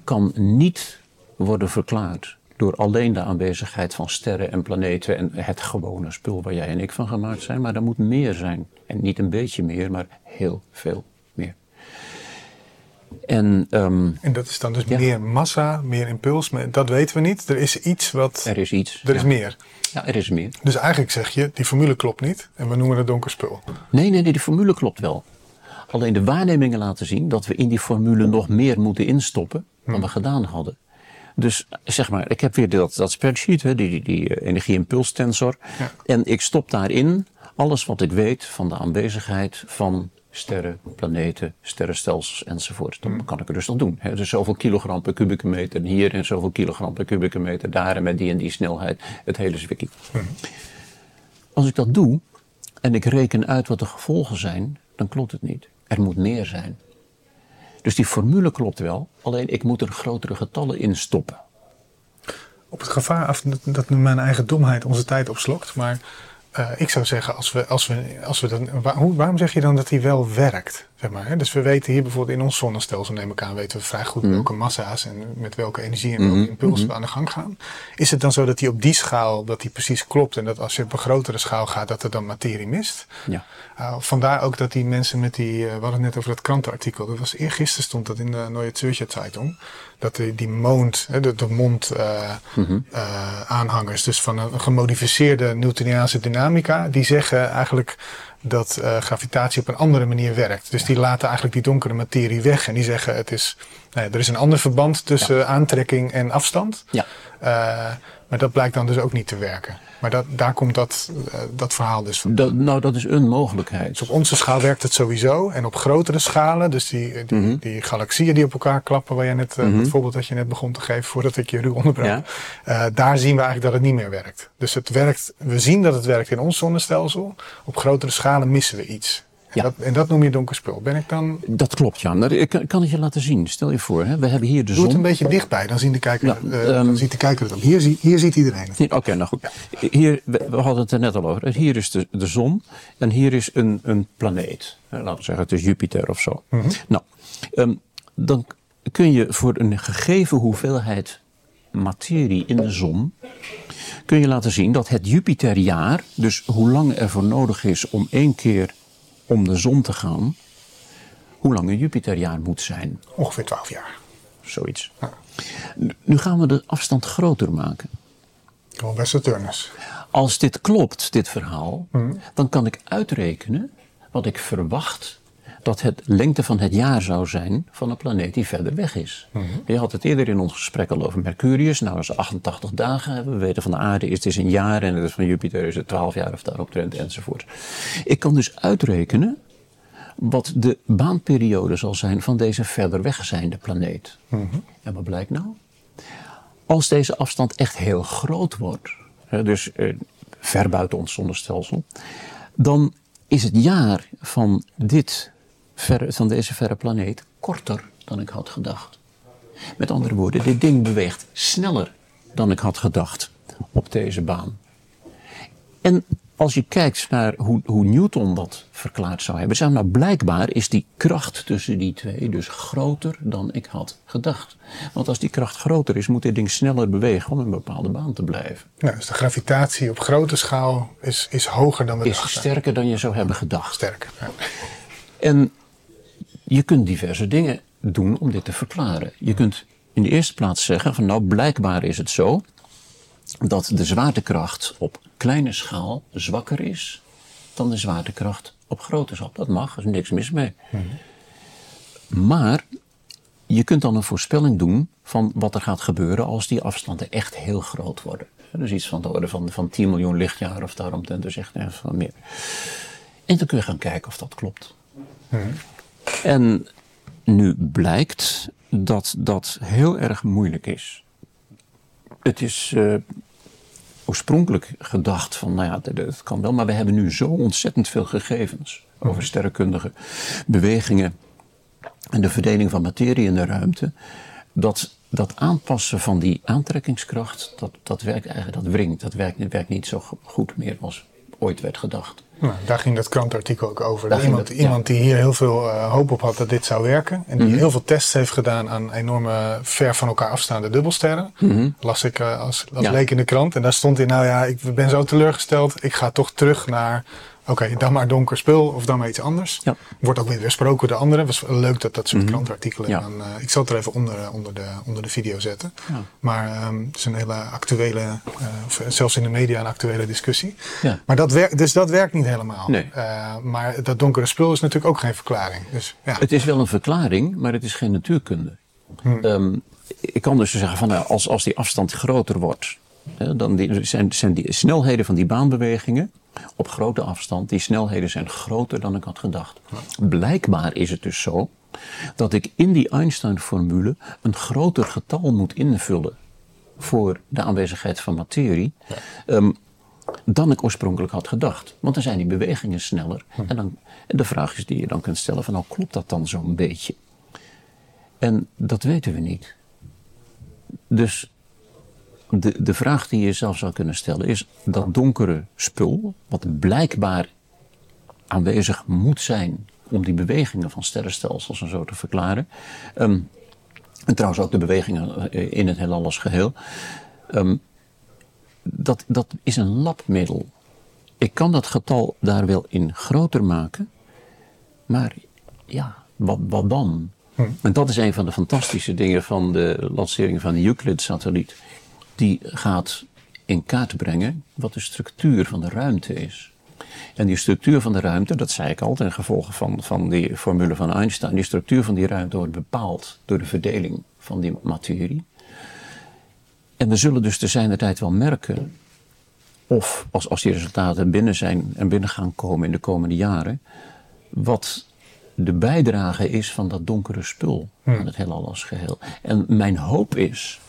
kan niet worden verklaard door alleen de aanwezigheid van sterren en planeten en het gewone spul waar jij en ik van gemaakt zijn. Maar er moet meer zijn. En niet een beetje meer, maar heel veel meer. En, um, en dat is dan dus meer massa, meer impuls. Dat weten we niet. Er is iets wat. Er is iets. Er is meer. Ja, er is meer. Dus eigenlijk zeg je, die formule klopt niet en we noemen het donker spul. Nee, nee, nee, die formule klopt wel. Alleen de waarnemingen laten zien dat we in die formule nog meer moeten instoppen dan hm. we gedaan hadden. Dus zeg maar, ik heb weer dat, dat spreadsheet, hè, die, die, die eh, energie-impulstensor. Ja. En ik stop daarin alles wat ik weet van de aanwezigheid van sterren, planeten, sterrenstelsels enzovoort. Dan kan ik er dus dan doen. Hè. Dus zoveel kilogram per kubieke meter hier en zoveel kilogram per kubieke meter daar en met die en die snelheid. Het hele zwikkie. Als ik dat doe en ik reken uit wat de gevolgen zijn, dan klopt het niet. Er moet meer zijn. Dus die formule klopt wel, alleen ik moet er grotere getallen in stoppen. Op het gevaar af dat mijn eigen domheid onze tijd opslokt, maar uh, ik zou zeggen, als we, als we, als we dan, waar, waarom zeg je dan dat hij wel werkt? Zeg maar, hè? Dus we weten hier bijvoorbeeld in ons zonnestelsel, neem ik aan, weten we vrij goed mm. welke massa's en met welke energie en welke mm-hmm. impulsen we aan de gang gaan. Is het dan zo dat hij op die schaal, dat hij precies klopt en dat als je op een grotere schaal gaat, dat er dan materie mist? Ja. Uh, vandaar ook dat die mensen met die, uh, we hadden het net over dat krantenartikel, dat was eergisteren stond dat in de Neue Zürcher Zeitung, dat die, die mond, de, de mond uh, mm-hmm. aanhangers, dus van een gemodificeerde Newtoniaanse dynamica, die zeggen eigenlijk dat uh, gravitatie op een andere manier werkt. Dus die laten eigenlijk die donkere materie weg en die zeggen het is, nou ja, er is een ander verband tussen aantrekking en afstand. Ja. Maar dat blijkt dan dus ook niet te werken. Maar dat, daar komt dat, uh, dat verhaal dus van. Dat, nou, dat is een mogelijkheid. Dus op onze schaal werkt het sowieso. En op grotere schalen, dus die, die, mm -hmm. die galaxieën die op elkaar klappen, waar je net, uh, mm -hmm. het voorbeeld dat je net begon te geven voordat ik je ruw onderbrak. Ja. Uh, daar zien we eigenlijk dat het niet meer werkt. Dus het werkt, we zien dat het werkt in ons zonnestelsel. Op grotere schalen missen we iets. En, ja. dat, en dat noem je donker spul. Ben ik dan... Dat klopt, ja. Nou, ik kan het je laten zien. Stel je voor, hè, we hebben hier de zon. Doe het een beetje dichtbij, dan, zien de kijker, ja, uh, um, dan ziet de kijker het ook. Hier, zie, hier ziet iedereen het. Oké, okay, nou goed. Hier, we, we, hadden het er net al over. Hier is de, de zon en hier is een, een planeet. Laten we zeggen, het is Jupiter of zo. Mm -hmm. Nou, um, dan kun je voor een gegeven hoeveelheid materie in de zon kun je laten zien dat het Jupiterjaar, dus hoe lang er voor nodig is om één keer om de zon te gaan, hoe lang een Jupiterjaar moet zijn. Ongeveer 12 jaar. Zoiets. Ja. Nu gaan we de afstand groter maken. Gewoon bij Saturnus. Als dit klopt, dit verhaal, mm. dan kan ik uitrekenen wat ik verwacht dat het lengte van het jaar zou zijn van een planeet die verder weg is. Mm -hmm. Je had het eerder in ons gesprek al over Mercurius. Nou, dat is 88 dagen. We weten van de aarde is het is een jaar en het is van Jupiter is het 12 jaar of daaromtrent enzovoort. Ik kan dus uitrekenen wat de baanperiode zal zijn van deze verder wegzijnde planeet. Mm -hmm. En wat blijkt nou? Als deze afstand echt heel groot wordt, dus eh, ver buiten ons zonnestelsel, dan is het jaar van dit ver, van deze verre planeet korter dan ik had gedacht. Met andere woorden, dit ding beweegt sneller dan ik had gedacht op deze baan. En als je kijkt naar hoe, hoe Newton dat verklaard zou hebben, zou nou blijkbaar is die kracht tussen die twee dus groter dan ik had gedacht. Want als die kracht groter is, moet dit ding sneller bewegen om in een bepaalde baan te blijven. Nou, dus de gravitatie op grote schaal is, is hoger dan we is dachten. Is sterker dan je zou hebben gedacht. Sterker. Ja. En je kunt diverse dingen doen om dit te verklaren. Je kunt in de eerste plaats zeggen van nou blijkbaar is het zo dat de zwaartekracht op kleine schaal zwakker is dan de zwaartekracht op grote schaal. Dat mag, er is niks mis mee. Mm-hmm. Maar je kunt dan een voorspelling doen van wat er gaat gebeuren als die afstanden echt heel groot worden. Dus iets van de orde van, van 10 miljoen lichtjaar of daaromtrent, dus echt van meer. En dan kun je gaan kijken of dat klopt. Mm-hmm. En nu blijkt dat dat heel erg moeilijk is. Het is uh, oorspronkelijk gedacht van, nou ja, dat kan wel, maar we hebben nu zo ontzettend veel gegevens over sterrenkundige bewegingen en de verdeling van materie in de ruimte, dat dat aanpassen van die aantrekkingskracht, dat, dat werkt eigenlijk, dat wringt. Dat werkt, werkt niet zo goed meer als ooit werd gedacht. Nou, daar ging dat krantartikel ook over. Iemand, iemand die hier heel veel uh, hoop op had dat dit zou werken. En die mm -hmm. heel veel tests heeft gedaan aan enorme ver van elkaar afstaande dubbelsterren. Mm -hmm. Las ik uh, als, als ja. leek in de krant. En daar stond in, nou ja, ik ben zo teleurgesteld. Ik ga toch terug naar Oké, okay, dan maar donker spul of dan maar iets anders. Ja. Wordt ook weer besproken door anderen. Het was leuk dat dat soort mm -hmm. krantartikelen. Ja. Dan, uh, ik zal het er even onder, onder, de, onder de video zetten. Ja. Maar um, het is een hele actuele, uh, of zelfs in de media een actuele discussie. Ja. Maar dat werkt, dus dat werkt niet helemaal. Nee. Uh, maar dat donkere spul is natuurlijk ook geen verklaring. Dus, ja. Het is wel een verklaring, maar het is geen natuurkunde. Hmm. Um, ik kan dus zeggen van als, als die afstand groter wordt, dan die, zijn, zijn die snelheden van die baanbewegingen op grote afstand, die snelheden zijn groter dan ik had gedacht. Blijkbaar is het dus zo dat ik in die Einstein-formule een groter getal moet invullen voor de aanwezigheid van materie. Ja. Um, dan ik oorspronkelijk had gedacht. Want dan zijn die bewegingen sneller. Hm. En, dan, en de vraag is die je dan kunt stellen: van nou klopt dat dan zo'n beetje? En dat weten we niet. Dus de, de vraag die je zelf zou kunnen stellen is dat donkere spul, wat blijkbaar aanwezig moet zijn om die bewegingen van sterrenstelsels en zo te verklaren. Um, en trouwens ook de bewegingen eh, in het heelal als geheel. Um, dat, dat is een labmiddel. Ik kan dat getal daar wel in groter maken, maar ja, wat, wat dan? Hm. En dat is een van de fantastische dingen van de lancering van de Euclid-satelliet die gaat in kaart brengen wat de structuur van de ruimte is. En die structuur van de ruimte, dat zei ik al ten gevolge van, van die formule van Einstein, die structuur van die ruimte wordt bepaald door de verdeling van die materie. En we zullen dus te zijn de tijd wel merken, of als, als die resultaten binnen zijn en binnen gaan komen in de komende jaren, wat de bijdrage is van dat donkere spul hmm. aan het heelal als geheel. En mijn hoop is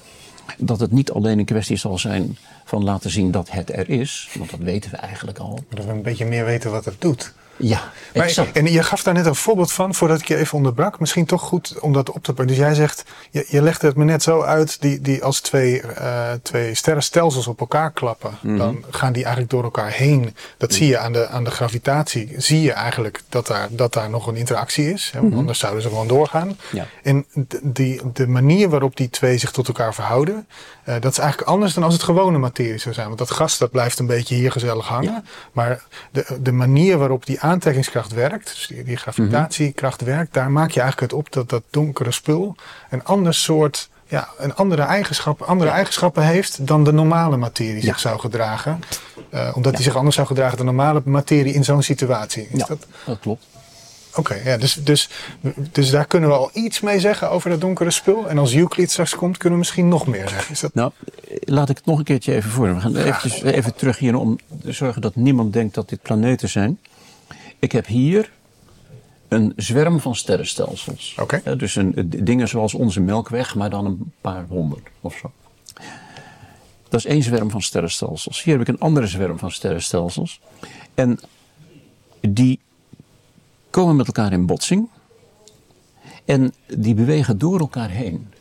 dat het niet alleen een kwestie zal zijn van laten zien dat het er is, want dat weten we eigenlijk al. Maar dat we een beetje meer weten wat het doet. Ja, maar, En je gaf daar net een voorbeeld van, voordat ik je even onderbrak. Misschien toch goed om dat op te pakken. Dus jij zegt, je, je legde het me net zo uit, die, die als twee, uh, twee sterrenstelsels op elkaar klappen, mm -hmm. dan gaan die eigenlijk door elkaar heen. Dat zie je aan de, aan de gravitatie, zie je eigenlijk dat daar, dat daar nog een interactie is. Hè, want mm -hmm. anders zouden ze gewoon doorgaan. Ja. En die, de manier waarop die twee zich tot elkaar verhouden, uh, dat is eigenlijk anders dan als het gewone materie zou zijn. Want dat gas dat blijft een beetje hier gezellig hangen. Ja. Maar de, de manier waarop die aantrekkingskracht werkt, dus die, die gravitatiekracht werkt, daar maak je eigenlijk het op dat dat donkere spul een ander soort, ja, een andere eigenschap, andere ja. eigenschappen heeft dan de normale materie zich zou gedragen. Uh, omdat die zich anders zou gedragen dan normale materie in zo'n situatie. Is dat... dat klopt. Oké, okay, ja, dus, dus, dus daar kunnen we al iets mee zeggen over dat donkere spul. En als Euclid straks komt, kunnen we misschien nog meer zeggen. Is dat... Nou, laat ik het nog een keertje even voor. We gaan even, even terug hier om te zorgen dat niemand denkt dat dit planeten zijn. Ik heb hier een zwerm van sterrenstelsels. Okay. Ja, dus een, dingen zoals onze melkweg, maar dan een paar honderd of zo. Dat is één zwerm van sterrenstelsels. Hier heb ik een andere zwerm van sterrenstelsels. En die komen met elkaar in botsing. En die bewegen door elkaar heen.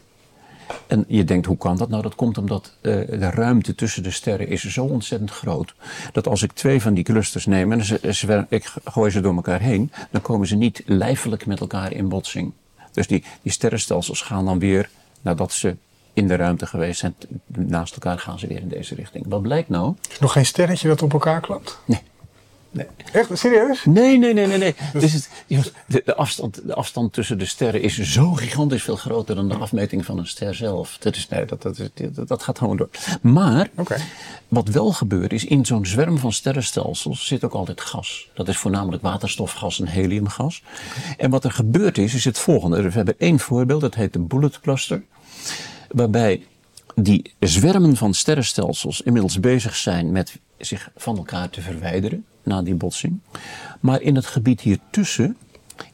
En je denkt, hoe kan dat? Nou, dat komt omdat uh, de ruimte tussen de sterren is zo ontzettend groot. Dat als ik twee van die clusters neem en ze, ze, ik gooi ze door elkaar heen, dan komen ze niet lijfelijk met elkaar in botsing. Dus die, die sterrenstelsels gaan dan weer, nadat ze in de ruimte geweest zijn, naast elkaar gaan ze weer in deze richting. Wat blijkt nou? Is nog geen sterretje dat op elkaar klapt? Nee. Nee. Echt? Serieus? Nee, nee, nee, nee. nee. Dus het, de, de, afstand, de afstand tussen de sterren is zo gigantisch veel groter dan de afmeting van een ster zelf. Dat, is, nee, dat, dat, dat, dat gaat gewoon door. Maar okay. wat wel gebeurt is, in zo'n zwerm van sterrenstelsels zit ook altijd gas. Dat is voornamelijk waterstofgas en heliumgas. En wat er gebeurt is, is het volgende. We hebben één voorbeeld, dat heet de bullet cluster. Waarbij die zwermen van sterrenstelsels inmiddels bezig zijn met zich van elkaar te verwijderen na die botsing. Maar in het gebied hiertussen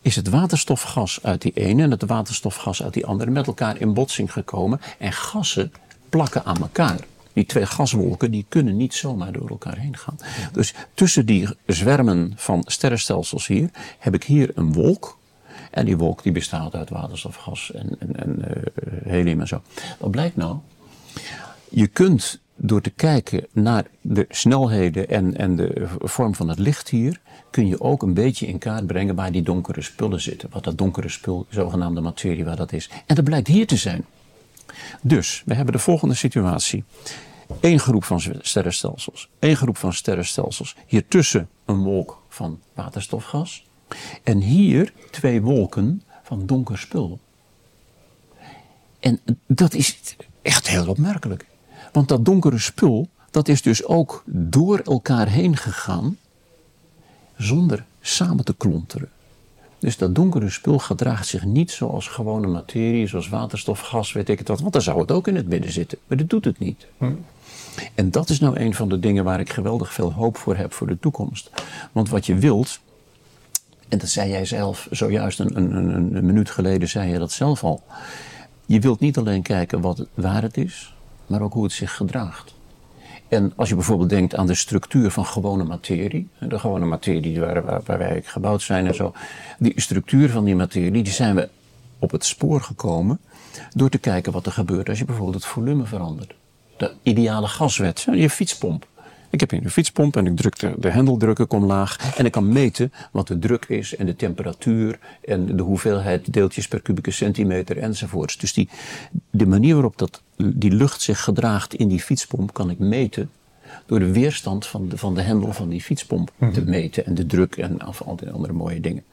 is het waterstofgas uit die ene en het waterstofgas uit die andere met elkaar in botsing gekomen. En gassen plakken aan elkaar. Die twee gaswolken die kunnen niet zomaar door elkaar heen gaan. Dus tussen die zwermen van sterrenstelsels hier heb ik hier een wolk En die wolk die bestaat uit waterstof, gas en, en, uh, helium en zo. Wat blijkt nou? Je kunt door te kijken naar de snelheden en, en de vorm van het licht hier, kun je ook een beetje in kaart brengen waar die donkere spullen zitten. Wat dat donkere spul, zogenaamde materie, waar dat is. En dat blijkt hier te zijn. Dus, we hebben de volgende situatie. Eén groep van sterrenstelsels. één groep van sterrenstelsels. Hier tussen een wolk van waterstofgas. En hier twee wolken van donker spul. En dat is echt heel opmerkelijk. Want dat donkere spul, dat is dus ook door elkaar heen gegaan zonder samen te klonteren. Dus dat donkere spul gedraagt zich niet zoals gewone materie, zoals waterstof, gas, weet ik het wat. Want dan zou het ook in het midden zitten. Maar dat doet het niet. Hm. En dat is nou een van de dingen waar ik geweldig veel hoop voor heb voor de toekomst. Want wat je wilt, en dat zei jij zelf zojuist een, een, een, een minuut geleden, zei je dat zelf al. Je wilt niet alleen kijken wat, waar het is, maar ook hoe het zich gedraagt. En als je bijvoorbeeld denkt aan de structuur van gewone materie, de gewone materie waar, waar, waar wij gebouwd zijn en zo, die structuur van die materie, die zijn we op het spoor gekomen door te kijken wat er gebeurt als je bijvoorbeeld het volume verandert. De ideale gaswet, je fietspomp. Ik heb hier een fietspomp en ik druk de, de hendeldruk ik omlaag. En ik kan meten wat de druk is en de temperatuur en de hoeveelheid deeltjes per kubieke centimeter enzovoorts. Dus die, de manier waarop dat, die lucht zich gedraagt in die fietspomp kan ik meten door de weerstand van de, van de hendel van die fietspomp te mhm. meten en de druk en al die andere mooie dingen.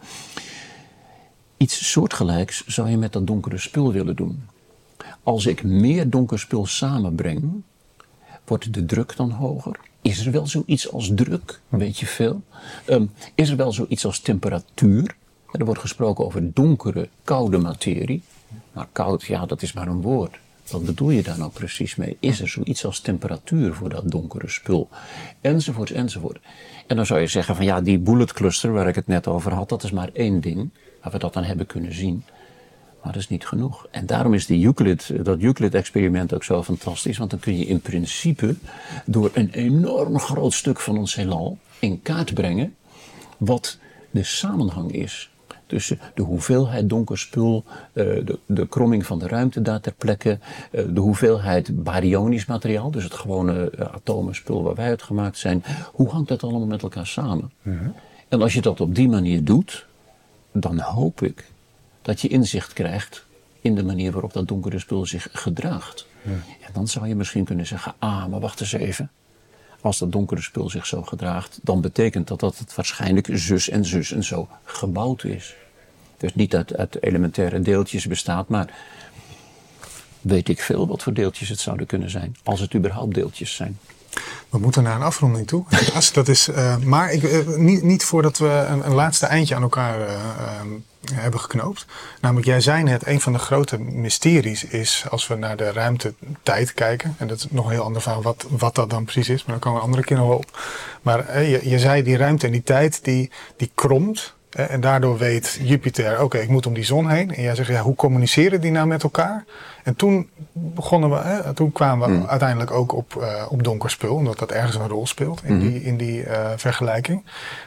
Iets soortgelijks zou je met dat donkere spul willen doen. Als ik meer donker spul samenbreng, wordt de druk dan hoger is er wel zoiets als druk? Weet je veel? Um, is er wel zoiets als temperatuur? Er wordt gesproken over donkere, koude materie. Maar koud, ja, dat is maar een woord. Wat bedoel je daar nou precies mee? Is er zoiets als temperatuur voor dat donkere spul? Enzovoort, enzovoort. En dan zou je zeggen van ja, die bullet cluster waar ik het net over had, dat is maar één ding. Waar we dat dan hebben kunnen zien. Maar dat is niet genoeg. En daarom is die Euclid, dat Euclid-experiment ook zo fantastisch. Want dan kun je in principe door een enorm groot stuk van ons heelal in kaart brengen wat de samenhang is tussen de hoeveelheid donker spul, eh, de, de kromming van de ruimte daar ter plekke, eh, de hoeveelheid baryonisch materiaal, dus het gewone eh, atomenspul waar wij uit gemaakt zijn. Hoe hangt dat allemaal met elkaar samen? Mhm. En als je dat op die manier doet, dan hoop ik dat je inzicht krijgt in de manier waarop dat donkere spul zich gedraagt. Ja. En dan zou je misschien kunnen zeggen, ah, maar wacht eens even. Als dat donkere spul zich zo gedraagt, dan betekent dat dat het waarschijnlijk zus en zus en zo gebouwd is. Dus niet uit, uit elementaire deeltjes bestaat, maar weet ik veel wat voor deeltjes het zouden kunnen zijn. Als het überhaupt deeltjes zijn. We moeten naar een afronding toe. dat is, uh, maar ik, uh, niet, niet voordat we een, een, laatste eindje aan elkaar uh, hebben geknoopt. Namelijk, jij zei net, een van de grote mysteries is als we naar de ruimte-tijd kijken. En dat is nog een heel ander verhaal wat, wat dat dan precies is, maar daar komen we een andere keer nog wel op. Maar je, je zei, die ruimte en die tijd, die, die kromt. En daardoor weet Jupiter, oké, ik moet om die zon heen. En jij zegt, ja, hoe communiceren die nou met elkaar? En toen begonnen we, hè, toen kwamen we hmm. uiteindelijk ook op, uh, op donker spul, omdat dat ergens een rol speelt in hmm. die, in die uh, vergelijking.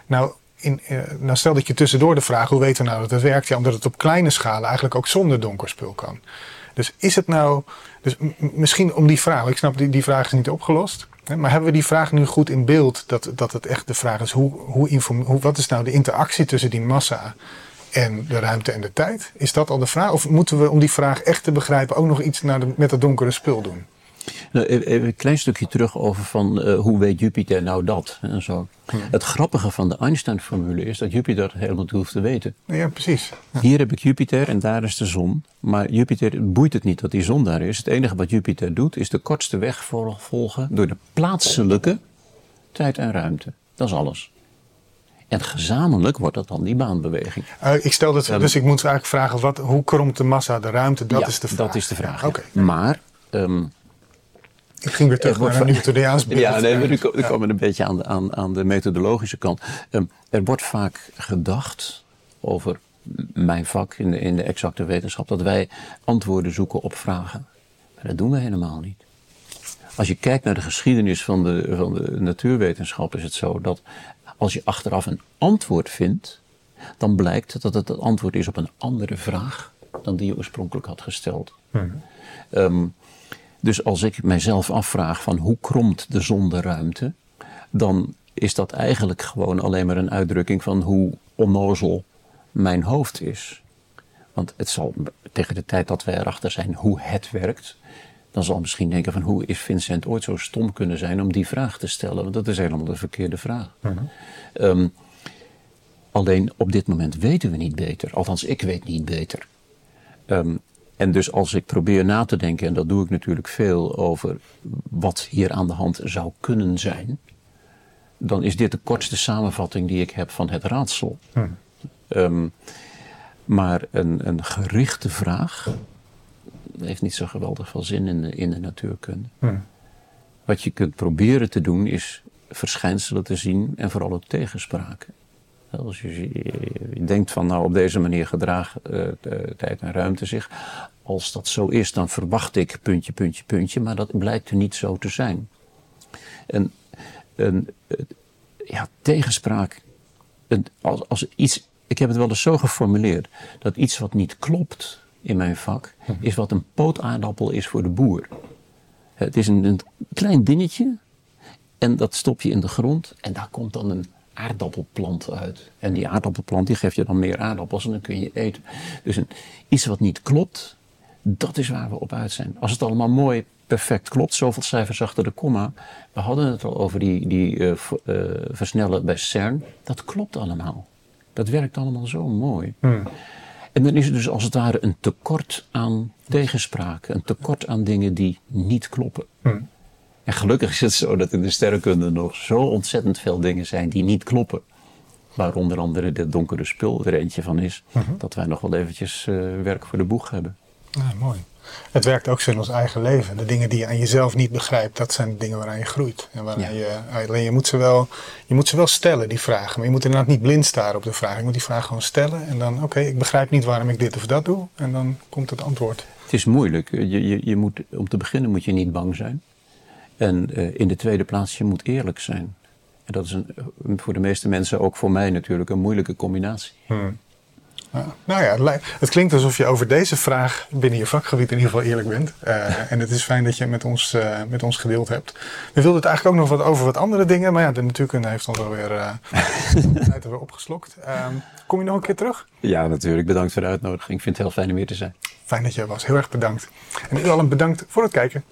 Nou, in, uh, nou, stel dat je tussendoor de vraag, hoe weten we nou dat het werkt? Ja, omdat het op kleine schalen eigenlijk ook zonder donker spul kan. Dus is het nou, dus misschien om die vraag, ik snap die, die vraag is niet opgelost. Maar hebben we die vraag nu goed in beeld? Dat, dat het echt de vraag is: hoe, hoe, hoe, wat is nou de interactie tussen die massa en de ruimte en de tijd? Is dat al de vraag? Of moeten we om die vraag echt te begrijpen ook nog iets naar de, met dat donkere spul doen? Nou, even een klein stukje terug over van uh, hoe weet Jupiter nou dat en zo. Het grappige van de Einstein-formule is dat Jupiter helemaal niet hoeft te weten. Ja, precies. Hier heb ik Jupiter en daar is de zon. Maar Jupiter boeit het niet dat die zon daar is. Het enige wat Jupiter doet is de kortste weg volgen door de plaatselijke tijd en ruimte. Dat is alles. En gezamenlijk wordt dat dan die baanbeweging. Uh, ik stel dat, dus ik moet eigenlijk vragen, wat, hoe kromt de massa de ruimte? Dat is de vraag. dat is de vraag. Maar... Um, ik ging weer terug naar een Newtoniaans beeld. Ja, nee, we komen een beetje aan de, aan, aan de methodologische kant. Um, er wordt vaak gedacht over mijn vak in de, in de exacte wetenschap, dat wij antwoorden zoeken op vragen. Maar dat doen we helemaal niet. Als je kijkt naar de geschiedenis van de, van de natuurwetenschap, is het zo dat als je achteraf een antwoord vindt, dan blijkt dat het het antwoord is op een andere vraag dan die je oorspronkelijk had gesteld. Ehm, dus als ik mijzelf afvraag van hoe kromt de zon de ruimte, dan is dat eigenlijk gewoon alleen maar een uitdrukking van hoe onnozel mijn hoofd is. Want het zal tegen de tijd dat wij erachter zijn hoe het werkt, dan zal misschien denken van hoe is Vincent ooit zo stom kunnen zijn om die vraag te stellen? Want dat is helemaal de verkeerde vraag. Mhm. Ehm, alleen op dit moment weten we niet beter. Althans, ik weet niet beter. Um, en dus als ik probeer na te denken, en dat doe ik natuurlijk veel over wat hier aan de hand zou kunnen zijn, dan is dit de kortste samenvatting die ik heb van het raadsel. Hmm. Um, maar een, een gerichte vraag heeft niet zo geweldig veel zin in de, in de natuurkunde. Hmm. Wat je kunt proberen te doen is verschijnselen te zien en vooral ook tegenspraken. Als je, je, denkt van nou op deze manier gedraagt uh, tijd en ruimte zich. Als dat zo is, dan verwacht ik puntje, puntje, puntje. Maar dat blijkt er niet zo te zijn. En een, ja, tegenspraak. als, als iets, ik heb het wel eens zo geformuleerd. Dat iets wat niet klopt in mijn vak. Mhm. Is wat een pootaardappel is voor de boer. Het is een, een klein dingetje. En dat stop je in de grond. En daar komt dan een aardappelplant uit. En die aardappelplant die geeft je dan meer aardappels en dan kun je eten. Dus een, iets wat niet klopt, dat is waar we op uit zijn. Als het allemaal mooi, perfect klopt, zoveel cijfers achter de komma. We hadden het al over die, die uh, uh, versnellen bij CERN. Dat klopt allemaal. Dat werkt allemaal zo mooi. Hmm. En dan is er dus als het ware een tekort aan tegenspraak. Een tekort aan dingen die niet kloppen. Hmm. En gelukkig is het zo dat in de sterrenkunde nog zo ontzettend veel dingen zijn die niet kloppen. Waar onder andere dit donkere spul er eentje van is. Mhm. Dat wij nog wel eventjes uh, werk voor de boeg hebben. Ja, mooi. Het werkt ook zo in ons eigen leven. De dingen die je aan jezelf niet begrijpt, dat zijn de dingen waaraan je groeit. En waaraan je, alleen je moet, ze wel, je moet ze wel stellen, die vragen. Maar je moet inderdaad niet blind staren op de vraag. Je moet die vraag gewoon stellen. En dan, oké, ik begrijp niet waarom ik dit of dat doe. En dan komt het antwoord. Het is moeilijk. Je, je, je moet, om te beginnen moet je niet bang zijn. En uh, in de tweede plaats, je moet eerlijk zijn. En dat is een, voor de meeste mensen, ook voor mij natuurlijk, een moeilijke combinatie. Hmm. nou ja, het klinkt alsof je over deze vraag binnen je vakgebied in ieder geval eerlijk bent. Uh, en het is fijn dat je met ons, uh, met ons gedeeld hebt. We wilden het eigenlijk ook nog wat over wat andere dingen, maar ja, de natuurkunde heeft ons alweer uh, tijd weer opgeslokt. Um, kom je nog een keer terug? Ja, natuurlijk. Bedankt voor de uitnodiging. Ik vind het heel fijn om hier te zijn. Fijn dat je er was. Heel erg bedankt. En u allen bedankt voor het kijken.